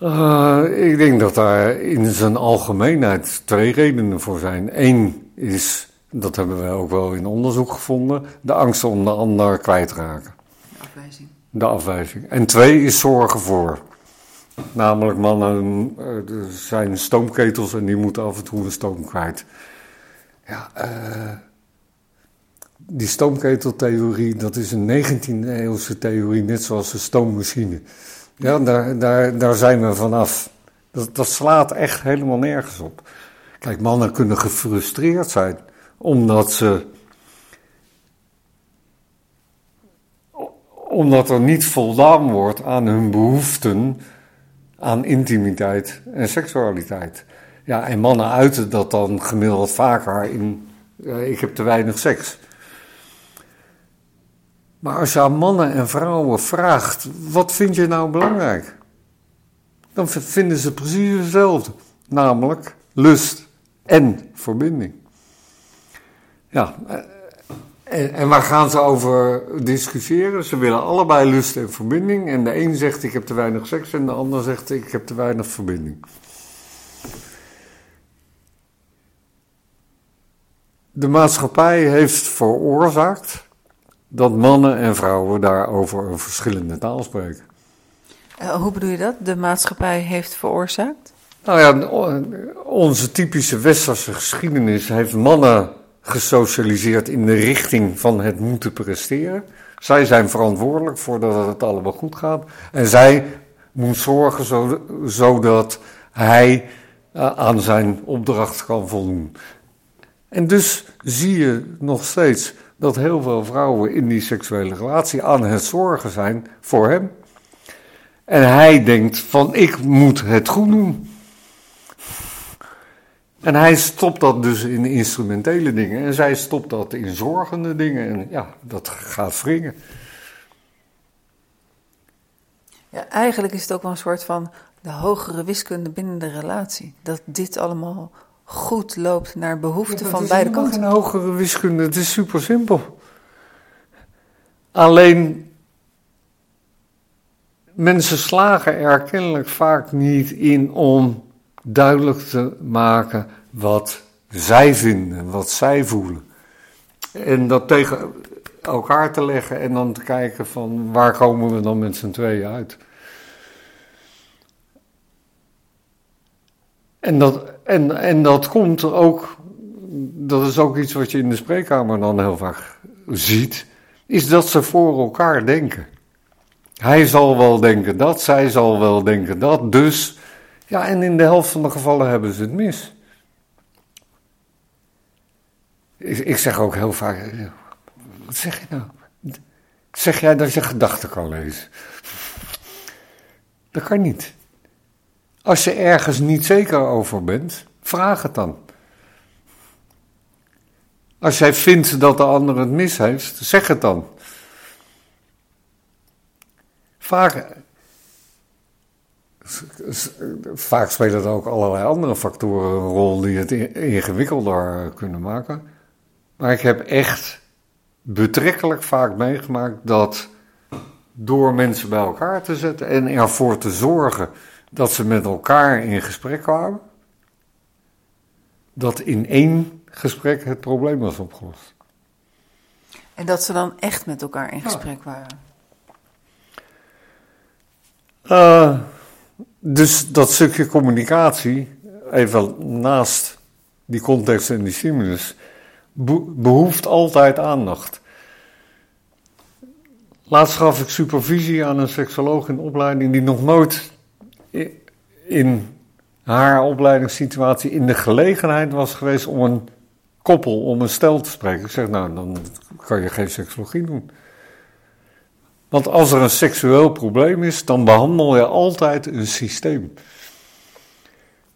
Uh, ik denk dat daar in zijn algemeenheid twee redenen voor zijn. Eén is, dat hebben we ook wel in onderzoek gevonden, de angst om de ander kwijt te raken. De afwijzing. De afwijzing. En twee is zorgen voor. Namelijk mannen uh, zijn stoomketels en die moeten af en toe een stoom kwijt. Ja, uh, die stoomketeltheorie, dat is een 19e eeuwse theorie, net zoals de stoommachine. Ja, daar, daar, daar zijn we vanaf. Dat, dat slaat echt helemaal nergens op. Kijk, mannen kunnen gefrustreerd zijn omdat ze. omdat er niet voldaan wordt aan hun behoeften aan intimiteit en seksualiteit. Ja, en mannen uiten dat dan gemiddeld vaker in: uh, ik heb te weinig seks. Maar als je aan mannen en vrouwen vraagt, wat vind je nou belangrijk? Dan vinden ze precies hetzelfde. Namelijk lust en verbinding. Ja, eh, en, en waar gaan ze over discussiëren? Ze willen allebei lust en verbinding. En de een zegt ik heb te weinig seks en de ander zegt ik heb te weinig verbinding. De maatschappij heeft veroorzaakt dat mannen en vrouwen daarover een verschillende taal spreken. Uh, hoe bedoel je dat? De maatschappij heeft veroorzaakt? Nou ja, onze typische westerse geschiedenis heeft mannen gesocialiseerd in de richting van het moeten presteren. Zij zijn verantwoordelijk voor dat het allemaal goed gaat. En zij moet zorgen zodat hij uh, aan zijn opdracht kan voldoen. En dus zie je nog steeds dat heel veel vrouwen in die seksuele relatie aan het zorgen zijn voor hem. En hij denkt van ik moet het goed doen. En hij stopt dat dus in instrumentele dingen en zij stopt dat in zorgende dingen. En ja, dat gaat wringen. Ja, eigenlijk is het ook wel een soort van de hogere wiskunde binnen de relatie. Dat dit allemaal goed loopt naar behoeften van beide kanten. Het is een hogere wiskunde, het is super simpel. Alleen mensen slagen er kennelijk vaak niet in om duidelijk te maken wat zij vinden, wat zij voelen. En dat tegen elkaar te leggen en dan te kijken van waar komen we dan met z'n tweeën uit. En dat, en, en dat komt ook, dat is ook iets wat je in de spreekkamer dan heel vaak ziet, is dat ze voor elkaar denken. Hij zal wel denken dat, zij zal wel denken dat, dus, ja, en in de helft van de gevallen hebben ze het mis. Ik, ik zeg ook heel vaak, wat zeg je nou? Zeg jij dat je gedachten kan lezen? Dat kan niet. Als je ergens niet zeker over bent, vraag het dan. Als jij vindt dat de ander het mis heeft, zeg het dan. Vaak, vaak spelen er ook allerlei andere factoren een rol die het ingewikkelder kunnen maken. Maar ik heb echt betrekkelijk vaak meegemaakt dat door mensen bij elkaar te zetten en ervoor te zorgen dat ze met elkaar in gesprek kwamen, dat in één gesprek het probleem was opgelost. En dat ze dan echt met elkaar in gesprek waren? Uh, Dus dat stukje communicatie, even naast die context en die stimulus, behoeft altijd aandacht. Laatst gaf ik supervisie aan een seksoloog in opleiding die nog nooit in haar opleidingssituatie in de gelegenheid was geweest om een koppel, om een stel te spreken. Ik zeg, nou, dan kan je geen seksologie doen. Want als er een seksueel probleem is, dan behandel je altijd een systeem.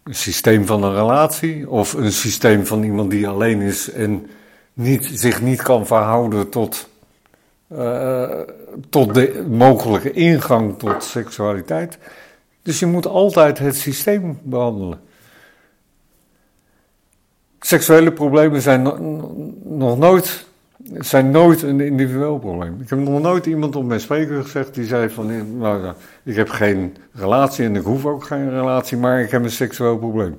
Een systeem van een relatie of een systeem van iemand die alleen is en niet, zich niet kan verhouden tot, uh, tot de mogelijke ingang tot seksualiteit. Dus je moet altijd het systeem behandelen. Seksuele problemen zijn nog nooit, zijn nooit een individueel probleem. Ik heb nog nooit iemand op mijn spreker gezegd die zei van, nou, ik heb geen relatie en ik hoef ook geen relatie, maar ik heb een seksueel probleem.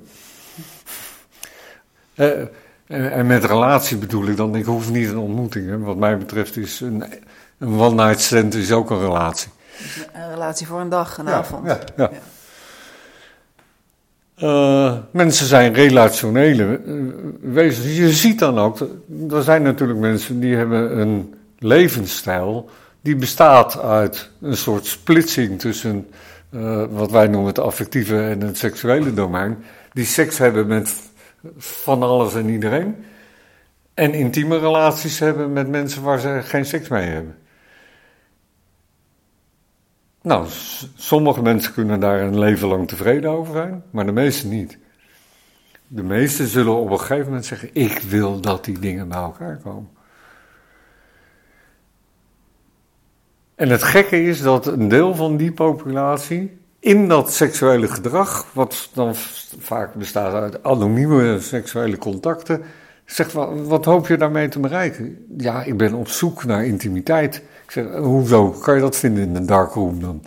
Uh, en, met relatie bedoel ik dan, ik hoef niet een ontmoeting. Hè. Wat mij betreft is een, een one-night stand is ook een relatie. Een relatie voor een dag, een avond. Ja, ja. Uh, mensen zijn relationele uh, wezens. Je ziet dan ook, er zijn natuurlijk mensen die hebben een levensstijl die bestaat uit een soort splitsing tussen uh, wat wij noemen het affectieve en het seksuele domein. Die seks hebben met van alles en iedereen. En intieme relaties hebben met mensen waar ze geen seks mee hebben. Nou, sommige mensen kunnen daar een leven lang tevreden over zijn, maar de meeste niet. De meesten zullen op een gegeven moment zeggen: Ik wil dat die dingen bij elkaar komen. En het gekke is dat een deel van die populatie in dat seksuele gedrag, wat dan vaak bestaat uit anonieme seksuele contacten, zegt: wat hoop je daarmee te bereiken? Ja, ik ben op zoek naar intimiteit. Ik zeg, hoezo? Kan je dat vinden in een darkroom dan?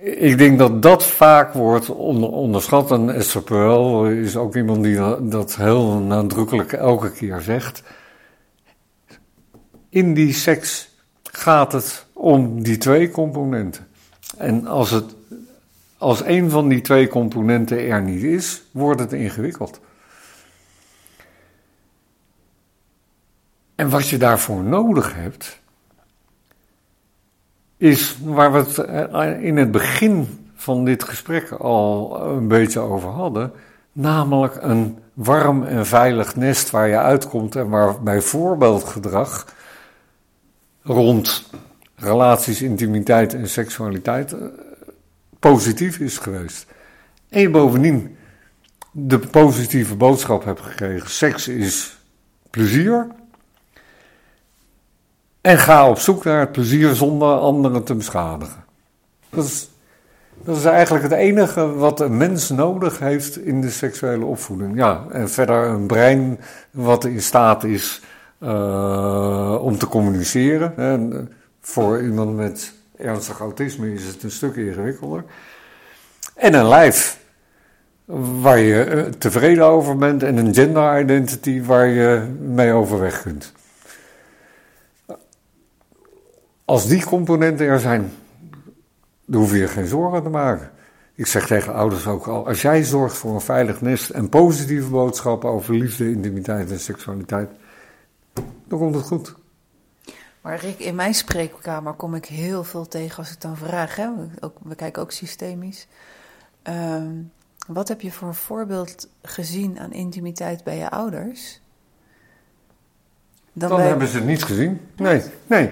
Ik denk dat dat vaak wordt onderschat. En is ook iemand die dat heel nadrukkelijk elke keer zegt. In die seks gaat het om die twee componenten. En als, het, als een van die twee componenten er niet is, wordt het ingewikkeld. En wat je daarvoor nodig hebt, is waar we het eh, in het begin van dit gesprek al een beetje over hadden, namelijk een warm en veilig nest waar je uitkomt en waar bijvoorbeeld gedrag rond relaties, intimiteit en seksualiteit eh, positief is geweest. En je bovendien de positieve boodschap hebt gekregen: seks is plezier. En ga op zoek naar het plezier zonder anderen te beschadigen. Dat is, dat is eigenlijk het enige wat een mens nodig heeft in de seksuele opvoeding. Ja, en verder een brein wat in staat is uh, om te communiceren. En voor iemand met ernstig autisme is het een stuk ingewikkelder. En een lijf waar je eh, tevreden over bent en een gender identity waar je mee overweg kunt. Als die componenten er zijn, dan hoef je je geen zorgen te maken. Ik zeg tegen ouders ook al, als jij zorgt voor een veilig nest en positieve boodschappen over liefde, intimiteit en seksualiteit, dan komt het goed. Maar Rick, in mijn spreekkamer kom ik heel veel tegen als ik dan vraag. Hè? Ook, we kijken ook systemisch. Ehm, wat heb je voor een voorbeeld gezien aan intimiteit bij je ouders? Dan, hebben ze het niet gezien. Nee, nee.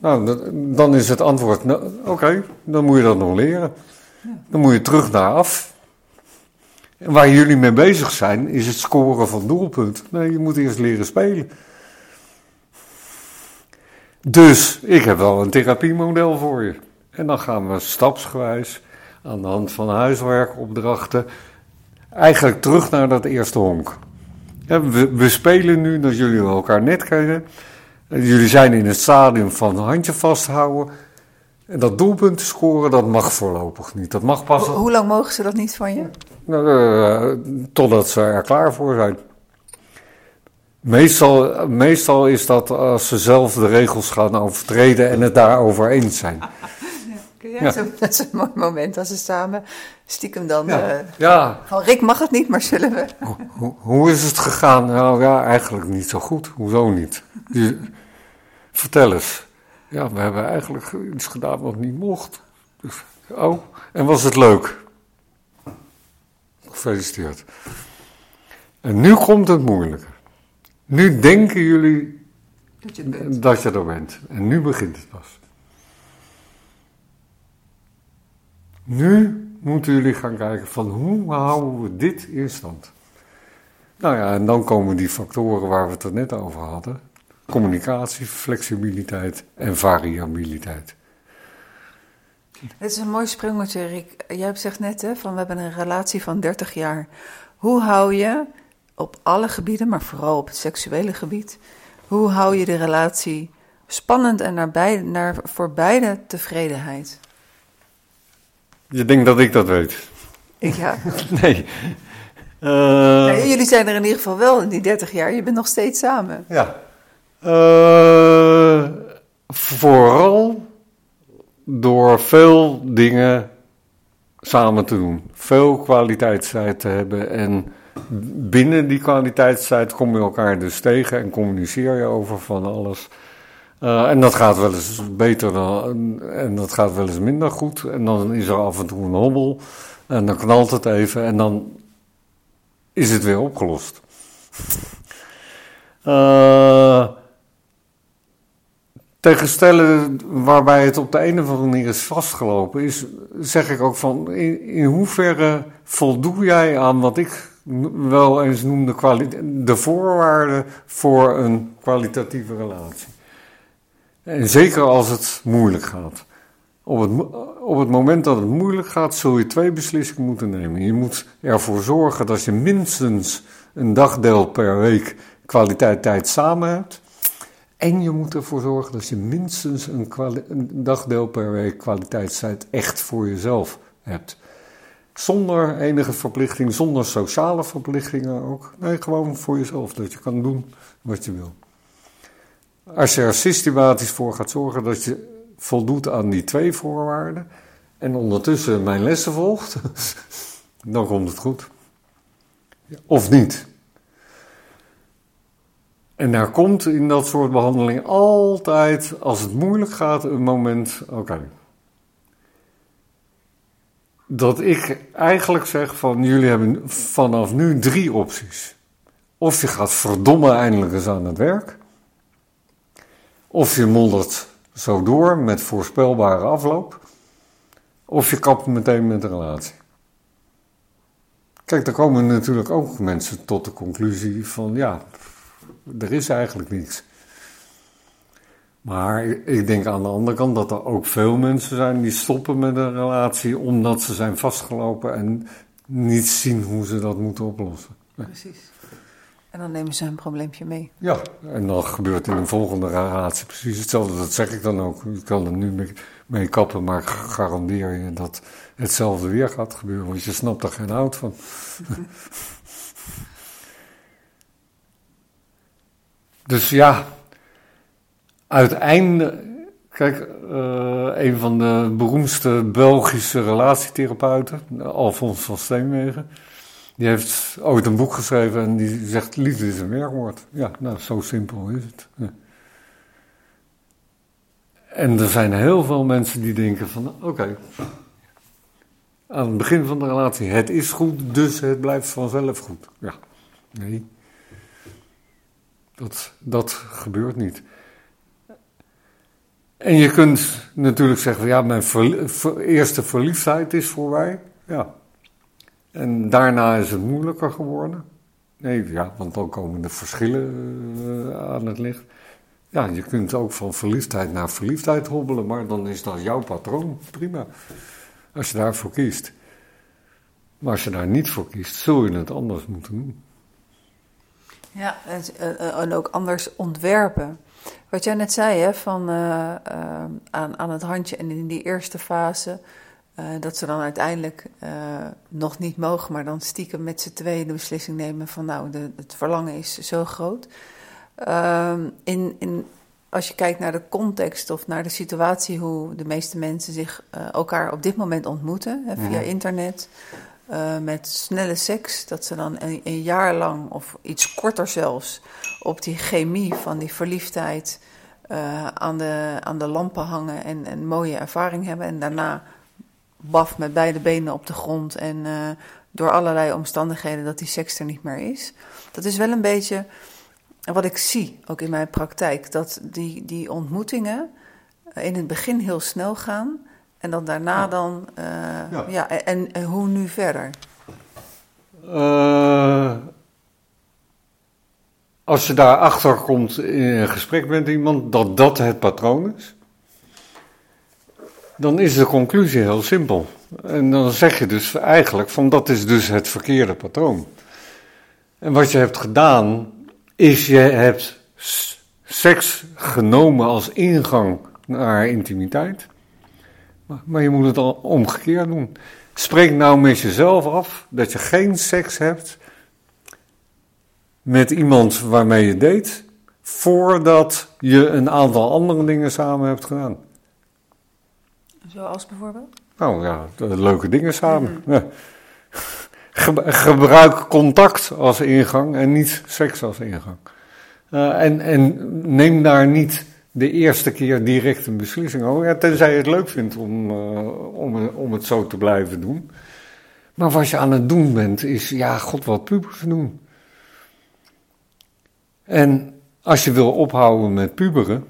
Nou, dan is het antwoord, nou, oké, dan moet je dat nog leren. Dan moet je terug naar af. En waar jullie mee bezig zijn, is het scoren van doelpunt. Nee, je moet eerst leren spelen. Dus ik heb wel een therapiemodel voor je. En dan gaan we stapsgewijs aan de hand van huiswerkopdrachten eigenlijk terug naar dat eerste honk. We, we spelen nu dat jullie elkaar net kennen. Jullie zijn in het stadium van handje vasthouden. En dat doelpunt scoren, dat mag voorlopig niet. Dat mag pas. hoe lang mogen ze dat niet van je? Nou, uh, totdat ze er klaar voor zijn. Meestal, meestal is dat als ze zelf de regels gaan overtreden en het daarover eens zijn. [LAUGHS] Ja, ja. Zo, dat is een mooi moment als ze samen stiekem dan. Ja. eh, ja. van Rick mag het niet, maar zullen we. Hoe, hoe- hoe is het gegaan? Nou ja, eigenlijk niet zo goed. Hoezo niet? Vertel eens. Ja, we hebben eigenlijk iets gedaan wat niet mocht. Dus, oh, en was het leuk? Gefeliciteerd. En nu komt het moeilijke. Nu denken jullie Dat je het bent. dat je er bent. En nu begint het pas. Nu moeten jullie gaan kijken van hoe houden we dit in stand? Nou ja, en dan komen die factoren waar we het er net over hadden. Communicatie, flexibiliteit en variabiliteit. Het is een mooi sprongetje, Rick. Jij zegt net hè, van we hebben een relatie van 30 jaar. Hoe hou je op alle gebieden, maar vooral op het seksuele gebied, hoe hou je de relatie spannend en naar beide, naar, voor beide tevredenheid? Je denkt dat ik dat weet? Ja. [LAUGHS] Nee. Eh, Ja, jullie zijn er in ieder geval wel in die 30 jaar. Je bent nog steeds samen. Ja. Eh, vooral door veel dingen samen te doen. Veel kwaliteitstijd te hebben. En binnen die kwaliteitstijd kom je elkaar dus tegen en communiceer je over van alles. Eh, en dat gaat wel eens beter dan, en dat gaat wel eens minder goed. En dan is er af en toe een hobbel. En dan knalt het even en dan is het weer opgelost. [LAUGHS] Eh tegen stellen waarbij het op de een of andere manier is vastgelopen, is, zeg ik ook van in, hoeverre voldoe jij aan wat ik wel eens noemde de voorwaarden voor een kwalitatieve relatie. En zeker als het moeilijk gaat. Op het, op het moment dat het moeilijk gaat, zul je twee beslissingen moeten nemen. Je moet ervoor zorgen dat je minstens een dagdeel per week kwaliteit tijd samen hebt. En je moet ervoor zorgen dat je minstens een, dagdeel per week kwaliteitstijd echt voor jezelf hebt. Zonder enige verplichting, zonder sociale verplichtingen ook. Nee, gewoon voor jezelf, dat je kan doen wat je wil. Als je er systematisch voor gaat zorgen dat je voldoet aan die twee voorwaarden en ondertussen mijn lessen volgt, [LAUGHS] dan komt het goed. Of niet. En daar komt in dat soort behandeling altijd, als het moeilijk gaat, een moment, oké. Dat ik eigenlijk zeg van jullie hebben vanaf nu drie opties. Of je gaat verdomme eindelijk eens aan het werk. Of je moddert zo door met voorspelbare afloop. Of je kapt meteen met de relatie. Kijk, daar komen natuurlijk ook mensen tot de conclusie van ja, er is eigenlijk niets. Maar ik denk aan de andere kant dat er ook veel mensen zijn die stoppen met een relatie omdat ze zijn vastgelopen en niet zien hoe ze dat moeten oplossen. Precies. En dan nemen ze een probleempje mee. Ja, en dan gebeurt in een volgende relatie precies hetzelfde. Dat zeg ik dan ook. Je kan er nu mee, mee kappen, maar ik garandeer je dat hetzelfde weer gaat gebeuren, want je snapt er geen hout van. [LAUGHS] dus ja, uiteindelijk, kijk, eh, een van de beroemdste Belgische relatietherapeuten, Alfons van Steenwegen, die heeft ooit een boek geschreven en die zegt: Liefde is een werkwoord. Ja, nou, zo simpel is het. En er zijn heel veel mensen die denken: van oké, aan het begin van de relatie, het is goed, dus het blijft vanzelf goed. Ja, nee. Dat, dat gebeurt niet. En je kunt natuurlijk zeggen: ja, mijn eerste verliefdheid is voorbij. Ja, en daarna is het moeilijker geworden. Nee, ja, want dan komen de verschillen eh, aan het licht. Ja, je kunt ook van verliefdheid naar verliefdheid hobbelen, maar dan is dat jouw patroon. Prima. Als je daarvoor kiest. Maar als je daar niet voor kiest, zul je het anders moeten doen. Ja, en, eh, en ook anders ontwerpen. Wat jij net zei, hè, van eh, eh, aan, aan het handje en in die eerste fase Uh, dat ze dan uiteindelijk nog niet mogen, maar dan stiekem met z'n tweeën de beslissing nemen van nou, de, het verlangen is zo groot. Uh, in, in, als je kijkt naar de context of naar de situatie hoe de meeste mensen zich elkaar op dit moment ontmoeten, hè, via internet, met snelle seks, dat ze dan een, een, jaar lang of iets korter zelfs op die chemie van die verliefdheid aan, de, aan de lampen hangen en een mooie ervaring hebben en daarna baf met beide benen op de grond en uh, door allerlei omstandigheden dat die seks er niet meer is. Dat is wel een beetje wat ik zie, ook in mijn praktijk, dat die, die ontmoetingen in het begin heel snel gaan en dan daarna dan, uh, ja. ja en, en, hoe nu verder? Uh, als je daarachter komt in een gesprek met iemand dat dat het patroon is, dan is de conclusie heel simpel. En dan zeg je dus eigenlijk van dat is dus het verkeerde patroon. En wat je hebt gedaan, is je hebt seks genomen als ingang naar intimiteit. Maar je moet het al omgekeerd doen. Spreek nou met jezelf af dat je geen seks hebt met iemand waarmee je date, voordat je een aantal andere dingen samen hebt gedaan. Zoals bijvoorbeeld? Nou ja, leuke dingen samen. Gebruik contact als ingang en niet seks als ingang. Uh, en, en neem daar niet de eerste keer direct een beslissing over. Ja, tenzij je het leuk vindt om, uh, om, om het zo te blijven doen. Maar wat je aan het doen bent, is ja, god wat pubers doen. En als je wil ophouden met puberen,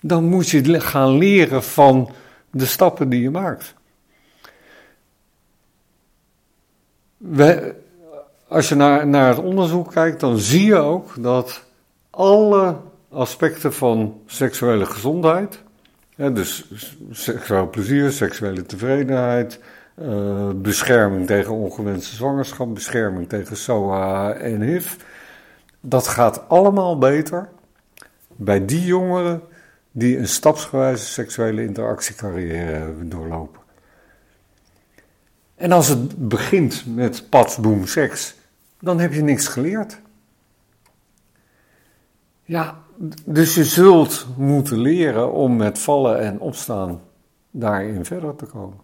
dan moet je gaan leren van de stappen die je maakt. Als je naar, naar het onderzoek kijkt, dan zie je ook dat alle aspecten van seksuele gezondheid, dus seksueel plezier, seksuele tevredenheid, uh, bescherming tegen ongewenste zwangerschap, bescherming tegen SOA en HIV, dat gaat allemaal beter bij die jongeren die een stapsgewijze seksuele interactiecarrière doorlopen. En als het begint met pad, boom, seks, dan heb je niks geleerd. Ja, dus je zult moeten leren om met vallen en opstaan daarin verder te komen.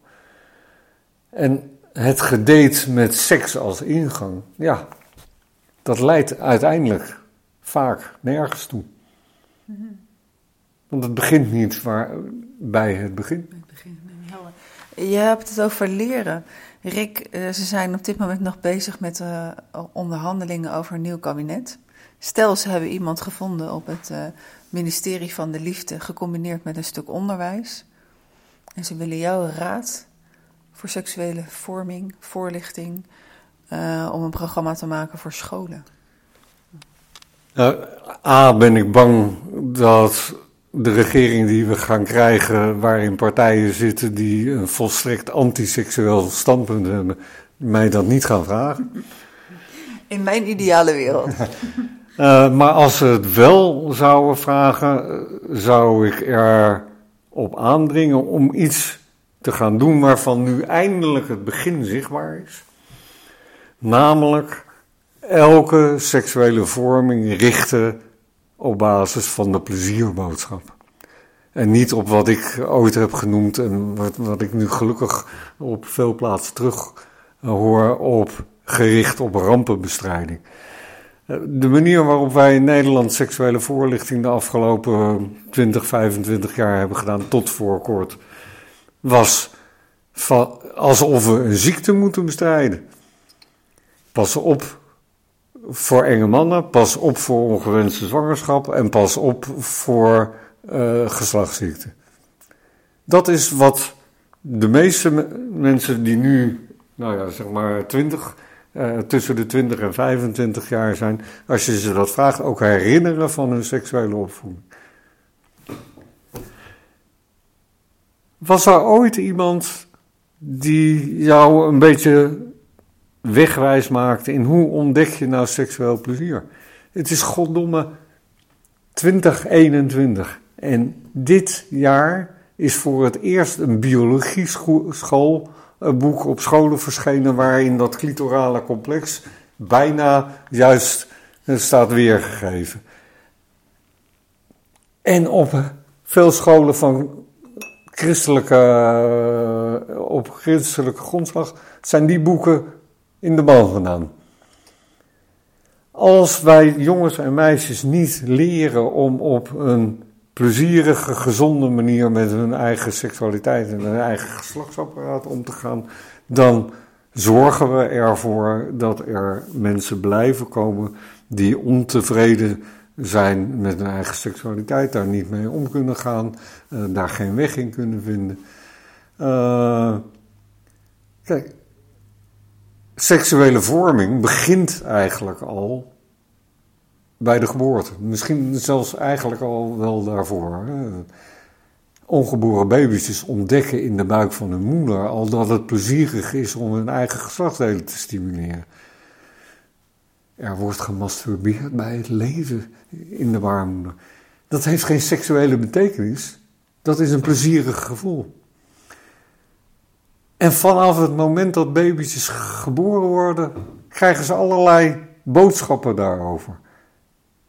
En het gedate met seks als ingang, ja, dat leidt uiteindelijk vaak nergens toe. Want het begint niet waar, bij het begin. Je hebt het over leren. Rick, eh, ze zijn op dit moment nog bezig met uh, onderhandelingen over een nieuw kabinet. Stel, ze hebben iemand gevonden op het uh, ministerie van de Liefde, gecombineerd met een stuk onderwijs. En ze willen jouw raad voor seksuele vorming, voorlichting, om een programma te maken voor scholen. A, ben ik bang dat de regering die we gaan krijgen, waarin partijen zitten die een volstrekt antiseksueel standpunt hebben, mij dat niet gaan vragen. In mijn ideale wereld. [LAUGHS] uh, maar als ze het wel zouden vragen, zou ik erop aandringen om iets te gaan doen waarvan nu eindelijk het begin zichtbaar is. Namelijk elke seksuele vorming richten op basis van de plezierboodschap. En niet op wat ik ooit heb genoemd en wat, wat ik nu gelukkig op veel plaatsen terug hoor op gericht op rampenbestrijding. De manier waarop wij in Nederland seksuele voorlichting de afgelopen 20, 25 jaar hebben gedaan, tot voor kort, was alsof we een ziekte moeten bestrijden. Pas op voor enge mannen, pas op voor ongewenste zwangerschap en pas op voor uh, geslachtsziekten. Dat is wat de meeste mensen die nu, nou ja, zeg maar 20, eh, tussen de 20 en 25 jaar zijn, als je ze dat vraagt, ook herinneren van hun seksuele opvoeding. Was er ooit iemand die jou een beetje wegwijs maakt in hoe ontdek je nou seksueel plezier. Het is goddomme 2021 en dit jaar is voor het eerst een biologie school boek op scholen verschenen waarin dat clitorale complex bijna juist staat weergegeven. En op veel scholen van christelijke, eh, op christelijke grondslag zijn die boeken in de bal gedaan. Als wij jongens en meisjes niet leren om op een plezierige, gezonde manier met hun eigen seksualiteit en hun eigen geslachtsapparaat om te gaan, dan zorgen we ervoor dat er mensen blijven komen die ontevreden zijn met hun eigen seksualiteit, daar niet mee om kunnen gaan, uh, daar geen weg in kunnen vinden. Uh, kijk, seksuele vorming begint eigenlijk al bij de geboorte. Misschien zelfs eigenlijk al wel daarvoor. Ongeboren baby's ontdekken in de buik van hun moeder al dat het plezierig is om hun eigen geslachtsdelen te stimuleren. Er wordt gemasturbeerd bij het leven in de baarmoeder. Dat heeft geen seksuele betekenis. Dat is een plezierig gevoel. En vanaf het moment dat baby's geboren worden, krijgen ze allerlei boodschappen daarover.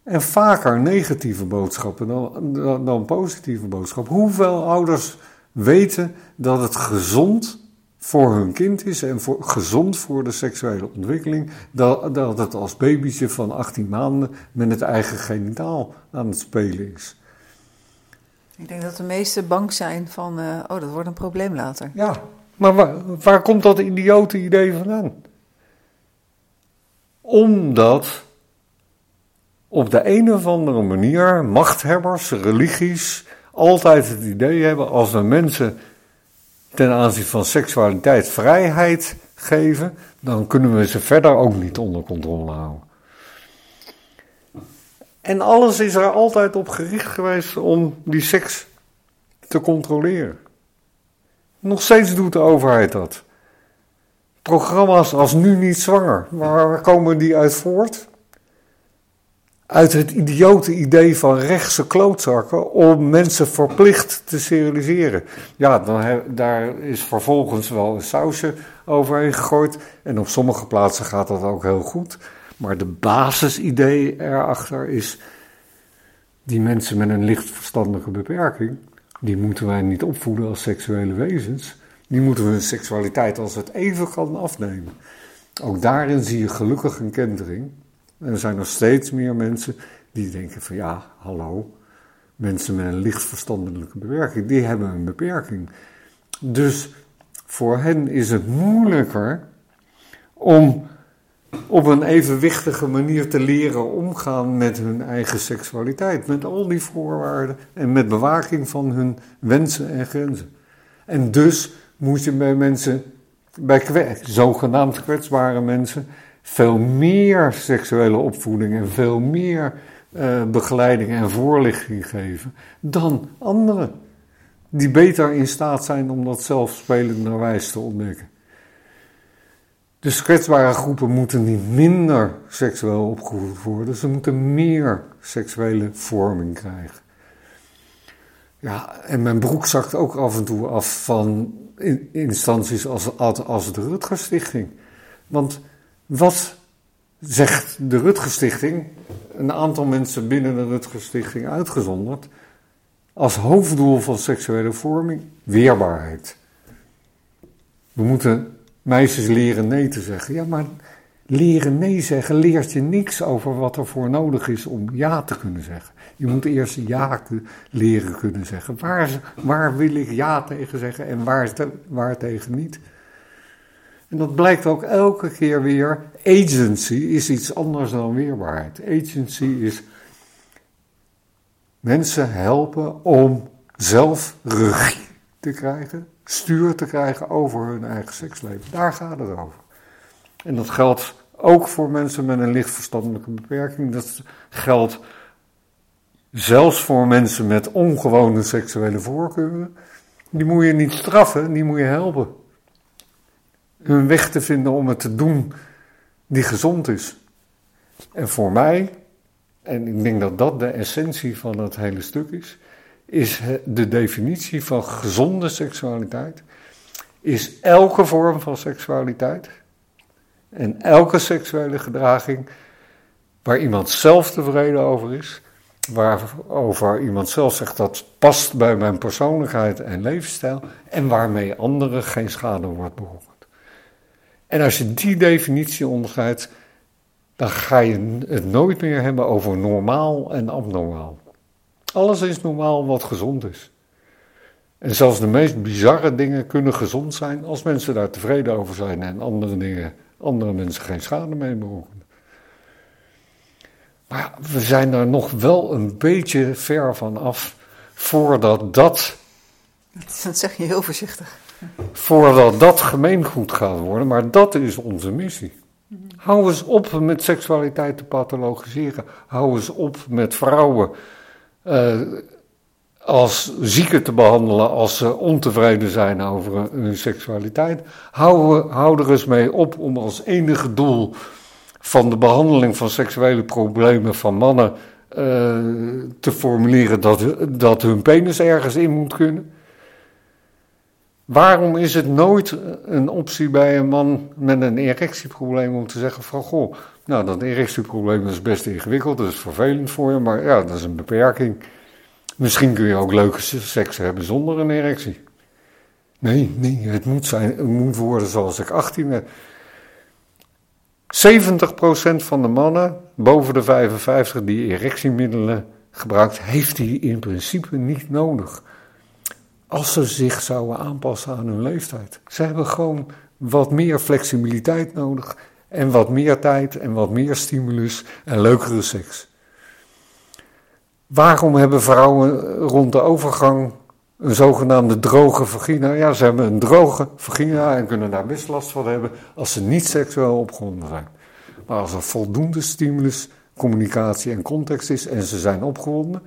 En vaker negatieve boodschappen dan, dan, positieve boodschappen. Hoeveel ouders weten dat het gezond voor hun kind is en voor, gezond voor de seksuele ontwikkeling, dat, dat het als babytje van 18 maanden met het eigen genitaal aan het spelen is. Ik denk dat de meesten bang zijn van, uh, oh, dat wordt een probleem later. Ja, maar waar, waar komt dat idiote idee vandaan? Omdat op de een of andere manier machthebbers, religies, altijd het idee hebben als we mensen ten aanzien van seksualiteit vrijheid geven, dan kunnen we ze verder ook niet onder controle houden. En alles is er altijd op gericht geweest om die seks te controleren. Nog steeds doet de overheid dat. Programma's als Nu Niet Zwanger, waar komen die uit voort? Uit het idiote idee van rechtse klootzakken om mensen verplicht te steriliseren. Ja, dan daar is vervolgens wel een sausje overheen gegooid. En op sommige plaatsen gaat dat ook heel goed. Maar de basisidee erachter is: die mensen met een licht verstandelijke beperking, die moeten wij niet opvoeden als seksuele wezens. Die moeten we hun seksualiteit als het even kan afnemen. Ook daarin zie je gelukkig een kentering. En er zijn nog steeds meer mensen die denken van ja, hallo, mensen met een licht verstandelijke beperking, die hebben een beperking. Dus voor hen is het moeilijker om op een evenwichtige manier te leren omgaan met hun eigen seksualiteit. Met al die voorwaarden en met bewaking van hun wensen en grenzen. En dus moet je bij mensen, bij zogenaamd kwetsbare mensen, veel meer seksuele opvoeding en veel meer uh, begeleiding en voorlichting geven dan anderen. Die beter in staat zijn om dat zelfspelenderwijs te ontdekken. Dus kwetsbare groepen moeten niet minder seksueel opgevoed worden, ze moeten meer seksuele vorming krijgen. Ja, en mijn broek zakt ook af en toe af van instanties als, als de Rutger Stichting. Want wat zegt de Rutger Stichting, een aantal mensen binnen de Rutger Stichting uitgezonderd, als hoofddoel van seksuele vorming weerbaarheid. We moeten meisjes leren nee te zeggen. Ja, maar leren nee zeggen leert je niks over wat er voor nodig is om ja te kunnen zeggen. Je moet eerst ja leren kunnen zeggen. Waar, waar wil ik ja tegen zeggen en waar, waar tegen niet? En dat blijkt ook elke keer weer. Agency is iets anders dan weerbaarheid. Agency is mensen helpen om zelf regie te krijgen, stuur te krijgen over hun eigen seksleven. Daar gaat het over. En dat geldt ook voor mensen met een licht verstandelijke beperking. Dat geldt zelfs voor mensen met ongewone seksuele voorkeuren. Die moet je niet straffen, die moet je helpen hun weg te vinden om het te doen die gezond is. En voor mij, en ik denk dat dat de essentie van het hele stuk is, is de definitie van gezonde seksualiteit, is elke vorm van seksualiteit en elke seksuele gedraging waar iemand zelf tevreden over is, waarover iemand zelf zegt dat past bij mijn persoonlijkheid en levensstijl en waarmee anderen geen schade wordt berokkend. En als je die definitie onderscheidt, dan ga je het nooit meer hebben over normaal en abnormaal. Alles is normaal wat gezond is. En zelfs de meest bizarre dingen kunnen gezond zijn als mensen daar tevreden over zijn en andere dingen, andere mensen geen schade mee berokkenen. Maar we zijn daar nog wel een beetje ver van af voordat dat. Dat zeg je heel voorzichtig. Voordat dat gemeengoed gaat worden, maar dat is onze missie. Hou eens op met seksualiteit te pathologiseren. Hou eens op met vrouwen uh, als zieken te behandelen als ze ontevreden zijn over hun seksualiteit. Hou, hou er eens mee op om als enige doel van de behandeling van seksuele problemen van mannen uh, te formuleren dat, dat hun penis ergens in moet kunnen. Waarom is het nooit een optie bij een man met een erectieprobleem om te zeggen van goh, nou dat erectieprobleem is best ingewikkeld, dat is vervelend voor je, maar ja, dat is een beperking. Misschien kun je ook leuke seks hebben zonder een erectie. Nee, nee, het moet, zijn, het moet worden zoals ik 18 ben. 70% van de mannen boven de 55 die erectiemiddelen gebruikt, heeft die in principe niet nodig. Als ze zich zouden aanpassen aan hun leeftijd. Ze hebben gewoon wat meer flexibiliteit nodig en wat meer tijd en wat meer stimulus en leukere seks. Waarom hebben vrouwen rond de overgang een zogenaamde droge vagina? Ja, ze hebben een droge vagina en kunnen daar best last van hebben als ze niet seksueel opgewonden zijn. Maar als er voldoende stimulus, communicatie en context is en ze zijn opgewonden,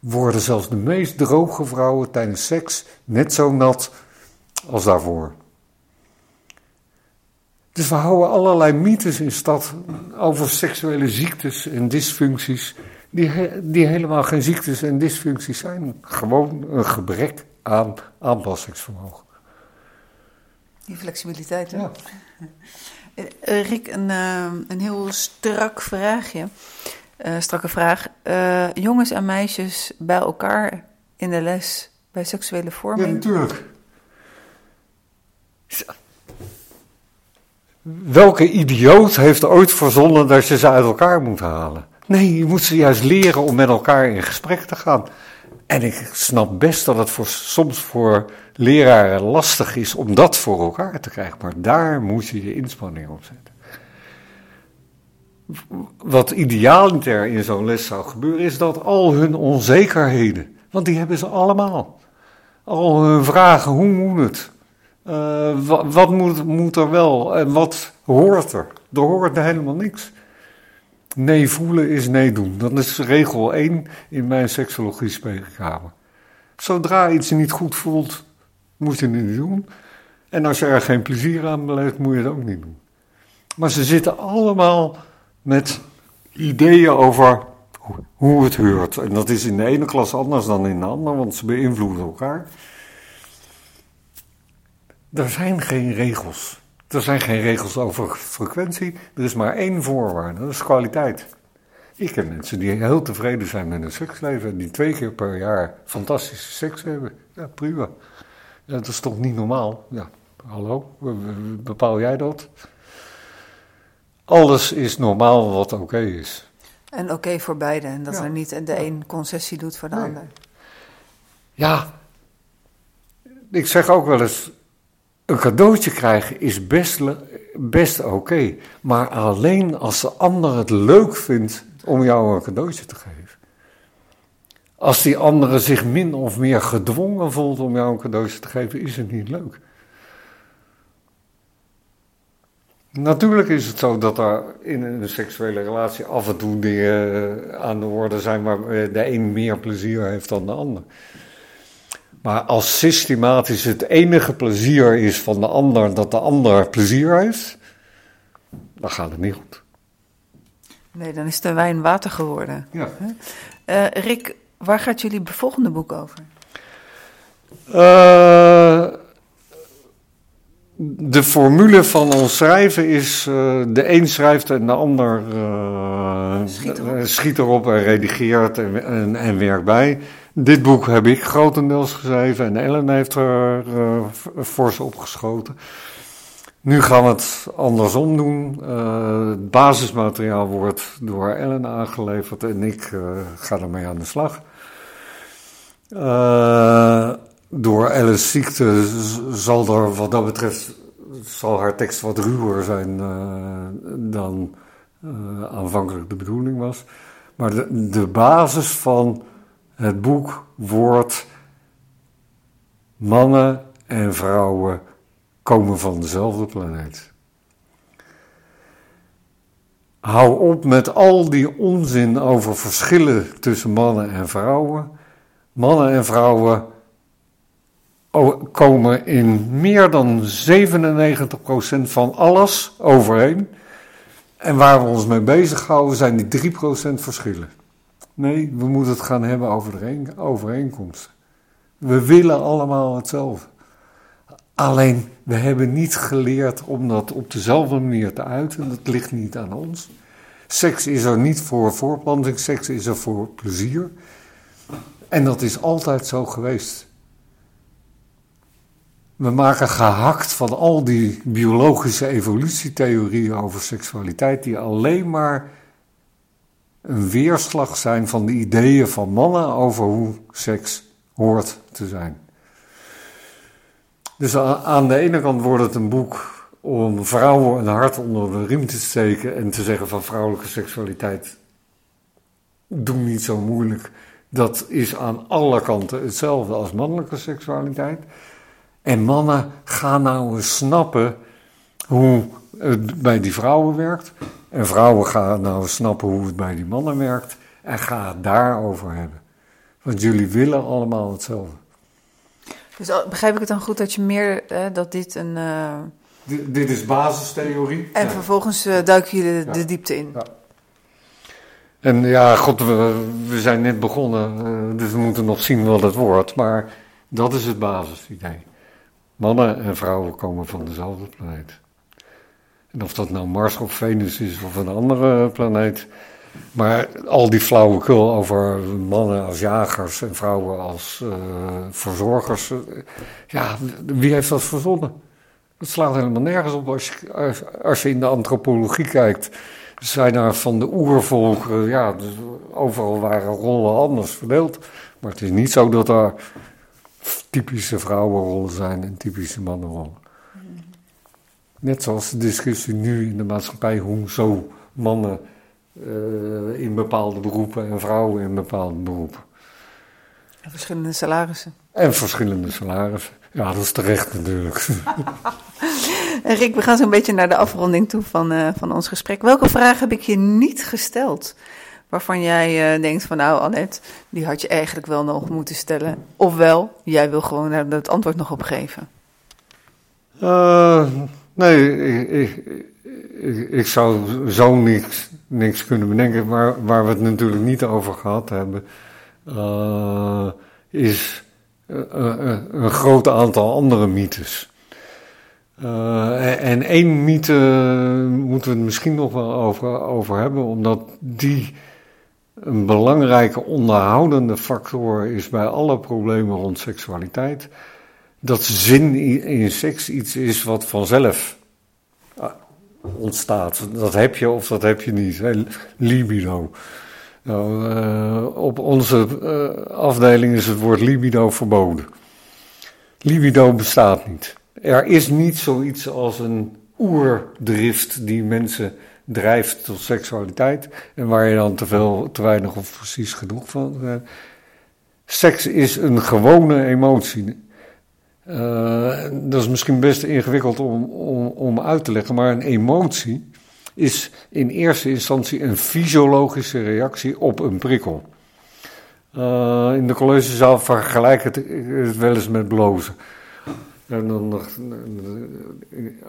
worden zelfs de meest droge vrouwen tijdens seks net zo nat als daarvoor. Dus we houden allerlei mythes in stad over seksuele ziektes en dysfuncties, die, die helemaal geen ziektes en dysfuncties zijn. Gewoon een gebrek aan aanpassingsvermogen. Die flexibiliteit, hè? Ja. Eh, Rick, een, eh, een heel strak vraagje. Uh, strakke vraag. jongens en meisjes bij elkaar in de les bij seksuele vorming? Ja, natuurlijk. Welke idioot heeft ooit verzonnen dat je ze uit elkaar moet halen? Nee, je moet ze juist leren om met elkaar in gesprek te gaan. En ik snap best dat het voor, soms voor leraren lastig is om dat voor elkaar te krijgen, maar daar moet je je inspanning op zetten. Wat idealiter in zo'n les zou gebeuren, is dat al hun onzekerheden, want die hebben ze allemaal. Al hun vragen, hoe moet het? Wat, wat moet, moet, er wel en wat hoort er? Er hoort helemaal niks. Nee voelen is nee doen. Dat is regel 1 in mijn seksologie spreekkamer. Zodra iets niet goed voelt, moet je het niet doen. En als je er geen plezier aan beleeft, moet je het ook niet doen. Maar ze zitten allemaal met ideeën over hoe het heurt. En dat is in de ene klas anders dan in de andere, want ze beïnvloeden elkaar. Er zijn geen regels. Er zijn geen regels over frequentie. Er is maar één voorwaarde, dat is kwaliteit. Ik ken mensen die heel tevreden zijn met hun seksleven en die twee keer per jaar fantastische seks hebben. Ja, prima. Ja, dat is toch niet normaal? Ja, hallo, bepaal jij dat? Alles is normaal wat oké is. En oké voor beide, en dat er niet de een concessie doet voor de ander. Ja, ik zeg ook wel eens, een cadeautje krijgen is best, best oké, maar alleen als de ander het leuk vindt om jou een cadeautje te geven. Als die andere zich min of meer gedwongen voelt om jou een cadeautje te geven, is het niet leuk. Natuurlijk is het zo dat er in een seksuele relatie af en toe dingen aan de orde zijn waar de een meer plezier heeft dan de ander. Maar als systematisch het enige plezier is van de ander dat de ander plezier heeft, dan gaat het niet goed. Nee, dan is de wijn water geworden. Ja. Uh, Rick, Waar gaat jullie volgende boek over? Uh, de formule van ons schrijven is: uh, de een schrijft en de ander uh, schiet, erop. schiet, erop. en redigeert en, en, en, werkt bij. Dit boek heb ik grotendeels geschreven en Ellen heeft er fors opgeschoten. Nu gaan we het andersom doen. het basismateriaal wordt door Ellen aangeleverd en ik ga ermee aan de slag. Uh, door Ellen's ziekte zal er wat dat betreft zal haar tekst wat ruwer zijn uh, dan uh, aanvankelijk de bedoeling was. Maar de, de basis van het boek wordt mannen en vrouwen komen van dezelfde planeet. Hou op met al die onzin over verschillen tussen mannen en vrouwen mannen en vrouwen komen in meer dan 97% van alles overeen. En waar we ons mee bezighouden zijn die 3% verschillen. Nee, we moeten het gaan hebben over de overeenkomsten. We willen allemaal hetzelfde. Alleen, we hebben niet geleerd om dat op dezelfde manier te uiten. Dat ligt niet aan ons. Seks is er niet voor voorplanting, seks is er voor plezier. En dat is altijd zo geweest. We maken gehakt van al die biologische evolutietheorieën over seksualiteit, die alleen maar een weerslag zijn van de ideeën van mannen over hoe seks hoort te zijn. Dus aan de ene kant wordt het een boek om vrouwen een hart onder de riem te steken en te zeggen van vrouwelijke seksualiteit, doe niet zo moeilijk dat is aan alle kanten hetzelfde als mannelijke seksualiteit. En mannen gaan nou eens snappen hoe het bij die vrouwen werkt. En vrouwen gaan nou eens snappen hoe het bij die mannen werkt. En ga het daarover hebben. Want jullie willen allemaal hetzelfde. Dus begrijp ik het dan goed dat je meer, dat dit een... Uh... dit is basistheorie. En vervolgens uh, duiken jullie de, de diepte in. Ja. En ja, god, we, we zijn net begonnen, uh, dus we moeten nog zien wat het wordt. Maar dat is het basisidee. Mannen en vrouwen komen van dezelfde planeet. En of dat nou Mars of Venus is of een andere planeet. Maar al die flauwekul over mannen als jagers en vrouwen als uh, verzorgers. Uh, ja, wie heeft dat verzonnen? Dat slaat helemaal nergens op als je, als, je in de antropologie kijkt zijn er van de oervolken, ja, dus overal waren rollen anders verdeeld. Maar het is niet zo dat er typische vrouwenrollen zijn en typische mannenrollen. Net zoals de discussie nu in de maatschappij, hoe zo mannen uh, in bepaalde beroepen en vrouwen in bepaalde beroepen. En verschillende salarissen. En verschillende salarissen. Ja, dat is terecht natuurlijk. [LAUGHS] Rick, we gaan zo'n beetje naar de afronding toe van, uh, van ons gesprek. Welke vraag heb ik je niet gesteld? Waarvan jij uh, denkt van nou Annette, die had je eigenlijk wel nog moeten stellen. Ofwel, jij wil gewoon daar het antwoord nog op geven. Uh, nee, ik, ik, ik, zou zo niks, niks kunnen bedenken. Maar waar we het natuurlijk niet over gehad hebben, is een groot aantal andere mythes. En één mythe moeten we het misschien nog wel over, over hebben, omdat die een belangrijke onderhoudende factor is bij alle problemen rond seksualiteit. Dat zin in seks iets is wat vanzelf eh, ontstaat. Dat heb je of dat heb je niet. Libido. Nou, uh, op onze uh, afdeling is het woord libido verboden. Libido bestaat niet. Er is niet zoiets als een oerdrift die mensen drijft tot seksualiteit en waar je dan te veel, te weinig of precies genoeg van. hebt. Seks is een gewone emotie. Uh, dat is misschien best ingewikkeld om, om, om uit te leggen, maar een emotie is in eerste instantie een fysiologische reactie op een prikkel. Uh, in de collegezaal vergelijk het, het wel eens met blozen. En dan,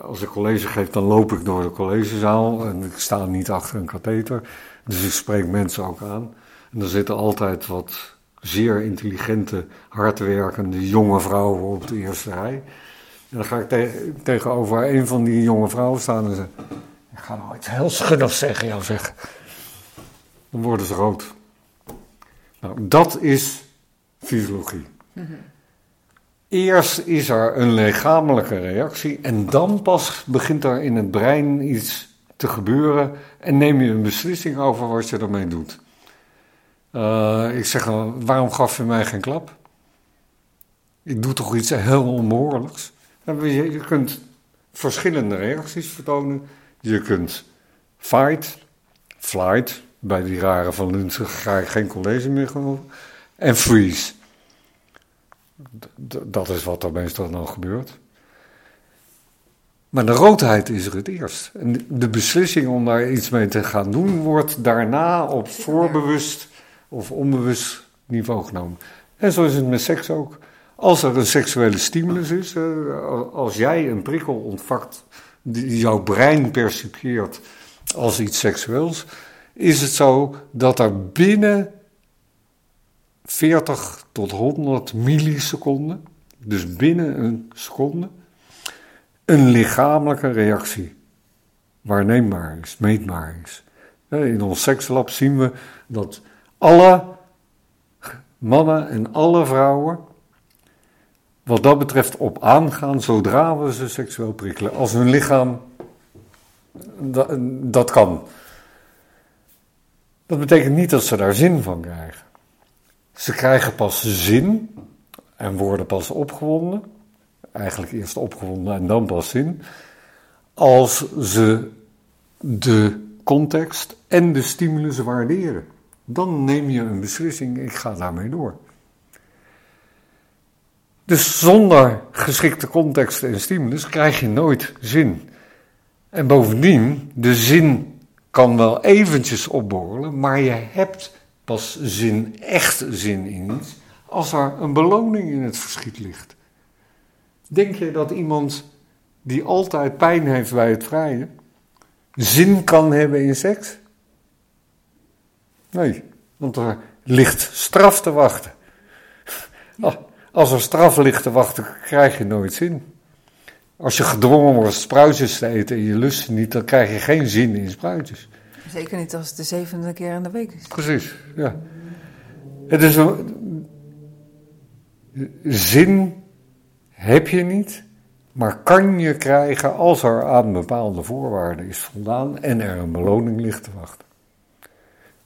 als ik college geef, dan loop ik door de collegezaal en ik sta niet achter een katheter. Dus ik spreek mensen ook aan. En er zitten altijd wat zeer intelligente, hardwerkende jonge vrouwen op de eerste rij. En dan ga ik te tegenover een van die jonge vrouwen staan en zeg: Ik ga nou iets heel schuddigs zeggen, jou zeggen. Dan worden ze rood. Nou, dat is fysiologie. Eerst is er een lichamelijke reactie en dan pas begint er in het brein iets te gebeuren en neem je een beslissing over wat je ermee doet. Uh, ik zeg, waarom gaf je mij geen klap? Ik doe toch iets heel onbehoorlijks? Je, kunt verschillende reacties vertonen. Je kunt fight, flight, bij die rare van Lunsen ga ik geen college meer geloven, en freeze. Dat is wat er meestal dan gebeurt. Maar de roodheid is er het eerst. En de beslissing om daar iets mee te gaan doen, wordt daarna op voorbewust of onbewust niveau genomen. En zo is het met seks ook. Als er een seksuele stimulus is, als jij een prikkel ontvangt die jouw brein percipieert als iets seksueels, is het zo dat er binnen 40 tot 100 milliseconden, dus binnen een seconde, een lichamelijke reactie waarneembaar is, meetbaar is. In ons sekslab zien we dat alle mannen en alle vrouwen, wat dat betreft, op aangaan zodra we ze seksueel prikkelen. Als hun lichaam dat, dat kan. Dat betekent niet dat ze daar zin van krijgen. Ze krijgen pas zin en worden pas opgewonden eigenlijk eerst opgewonden en dan pas in, als ze de context en de stimulus waarderen. Dan neem je een beslissing, ik ga daarmee door. Dus zonder geschikte context en stimulus krijg je nooit zin. En bovendien, de zin kan wel eventjes opborrelen, maar je hebt pas zin, echt zin in iets, als er een beloning in het verschiet ligt. Denk je dat iemand die altijd pijn heeft bij het vrijen, zin kan hebben in seks? Nee, want er ligt straf te wachten. Ah, als er straf ligt te wachten, krijg je nooit zin. Als je gedwongen wordt spruitjes te eten en je lust niet, dan krijg je geen zin in spruitjes. Zeker niet als het de zevende keer in de week is. Precies, ja. Het is een zin heb je niet, maar kan je krijgen als er aan bepaalde voorwaarden is voldaan en er een beloning ligt te wachten.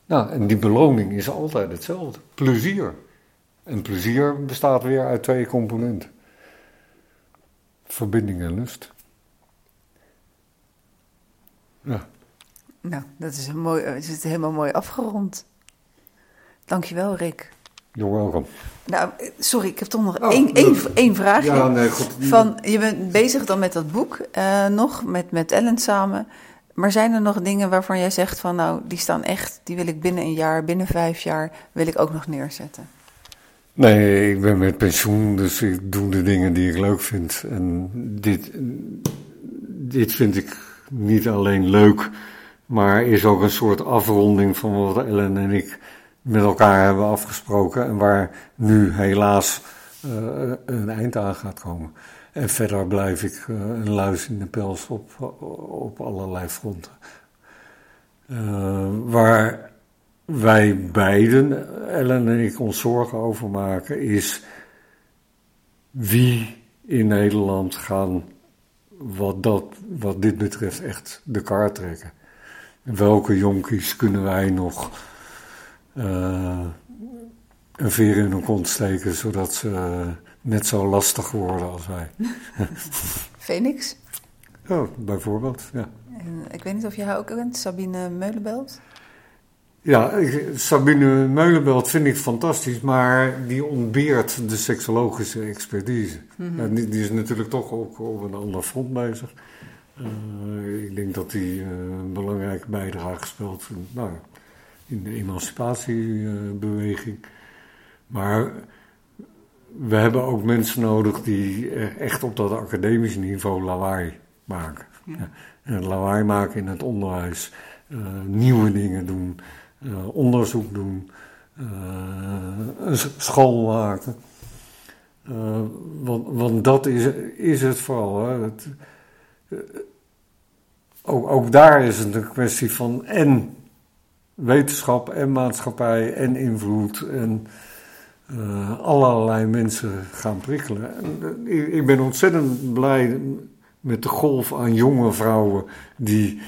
Nou, en die beloning is altijd hetzelfde: plezier. En plezier bestaat weer uit twee componenten: verbinding en lust. Ja. Nou, dat is, een mooi, het is helemaal mooi afgerond. Dankjewel, Rick. You're welcome. Nou, sorry, ik heb toch nog oh, één, één, één vraagje. Ja, nee, goed. Van, je bent bezig dan met dat boek uh, nog, met, met Ellen samen. Maar zijn er nog dingen waarvan jij zegt van, nou, die staan echt, die wil ik binnen een jaar, binnen vijf jaar, wil ik ook nog neerzetten? Nee, ik ben met pensioen, dus ik doe de dingen die ik leuk vind. En dit, dit vind ik niet alleen leuk, maar is ook een soort afronding van wat Ellen en ik met elkaar hebben afgesproken en waar nu helaas uh, een eind aan gaat komen. En verder blijf ik uh, een luis in de pels op, op allerlei fronten. Uh, waar wij beiden, Ellen en ik, ons zorgen over maken, is wie in Nederland gaan wat, dat, wat dit betreft echt de kaart trekken. Welke jonkies kunnen wij nog uh, een veer in hun kont steken, zodat ze net zo lastig worden als wij. [LAUGHS] [LAUGHS] Phoenix? Oh, bijvoorbeeld, ja. En ik weet niet of je haar ook kent, Sabine Meulenbelt? Ja, Sabine Meulenbelt vind ik fantastisch, maar die ontbeert de seksologische expertise. Die, die, is natuurlijk toch ook op een ander front bezig. Uh, ik denk dat die uh, een belangrijke bijdrage speelt. Nou, in de emancipatiebeweging. Maar we hebben ook mensen nodig die echt op dat academische niveau lawaai maken. Ja. En lawaai maken in het onderwijs, uh, nieuwe dingen doen, uh, onderzoek doen, een school maken. want, want dat is, is het vooral. Hè. Het, ook, ook daar is het een kwestie van en wetenschap en maatschappij en invloed en uh, allerlei mensen gaan prikkelen. En, ik, ben ontzettend blij met de golf aan jonge vrouwen die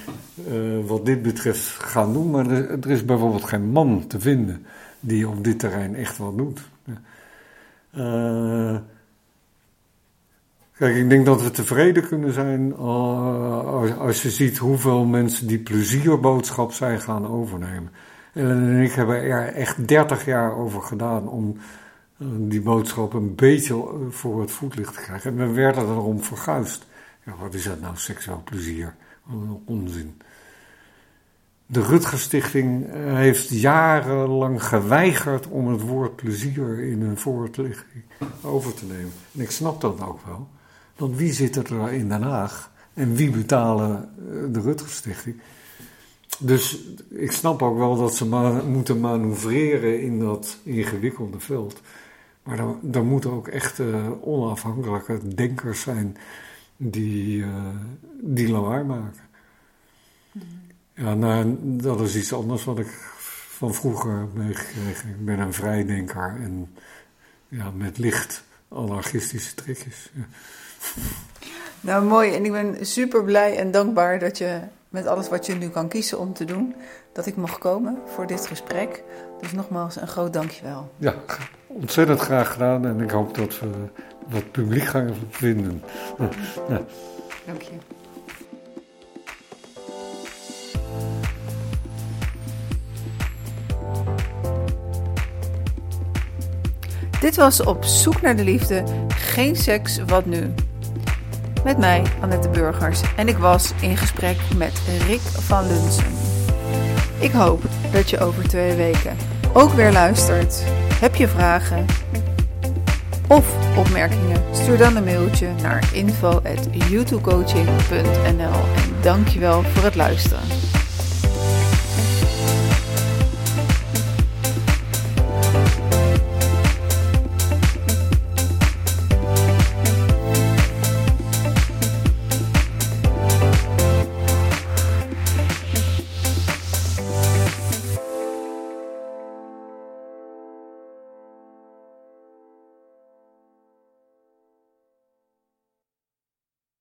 wat dit betreft gaan doen, maar er, er, is bijvoorbeeld geen man te vinden die op dit terrein echt wat doet. Kijk, ik denk dat we tevreden kunnen zijn uh, als je ziet hoeveel mensen die plezierboodschap zijn gaan overnemen. Ellen en ik hebben er echt 30 jaar over gedaan om uh, die boodschap een beetje voor het voetlicht te krijgen. En we werden erom verguisd. Ja, wat is dat nou, seksueel plezier? Een onzin. De Rutger Stichting heeft jarenlang geweigerd om het woord plezier in hun voorlichting over te nemen. En ik snap dat ook wel. Want wie zit er in Den Haag? En wie betalen eh, de Rutger Stichting? Dus ik snap ook wel dat ze ma moeten manoeuvreren in dat ingewikkelde veld. Maar dan, dan moeten ook echt uh, onafhankelijke denkers zijn die, uh, die lawaai maken. Ja, nou, dat is iets anders wat ik van vroeger meegekregen. Ik ben een vrijdenker en ja, met licht anarchistische trekjes. Ja. [LAUGHS] Nou, mooi. En ik ben super blij en dankbaar dat je met alles wat je nu kan kiezen om te doen, dat ik mocht komen voor dit gesprek. Dus nogmaals een groot dankjewel. Ja, ontzettend graag gedaan en ik hoop dat we wat publiek gaan vinden. Ja. Dank je. Dit was Op zoek naar de liefde. Geen seks, wat nu? Met mij, Annette Burgers. En ik was in gesprek met Rick van Lunsen. Ik hoop dat je over twee weken ook weer luistert. Heb je vragen of opmerkingen? Stuur dan een mailtje naar info.youtubecoaching.nl En dankjewel voor het luisteren.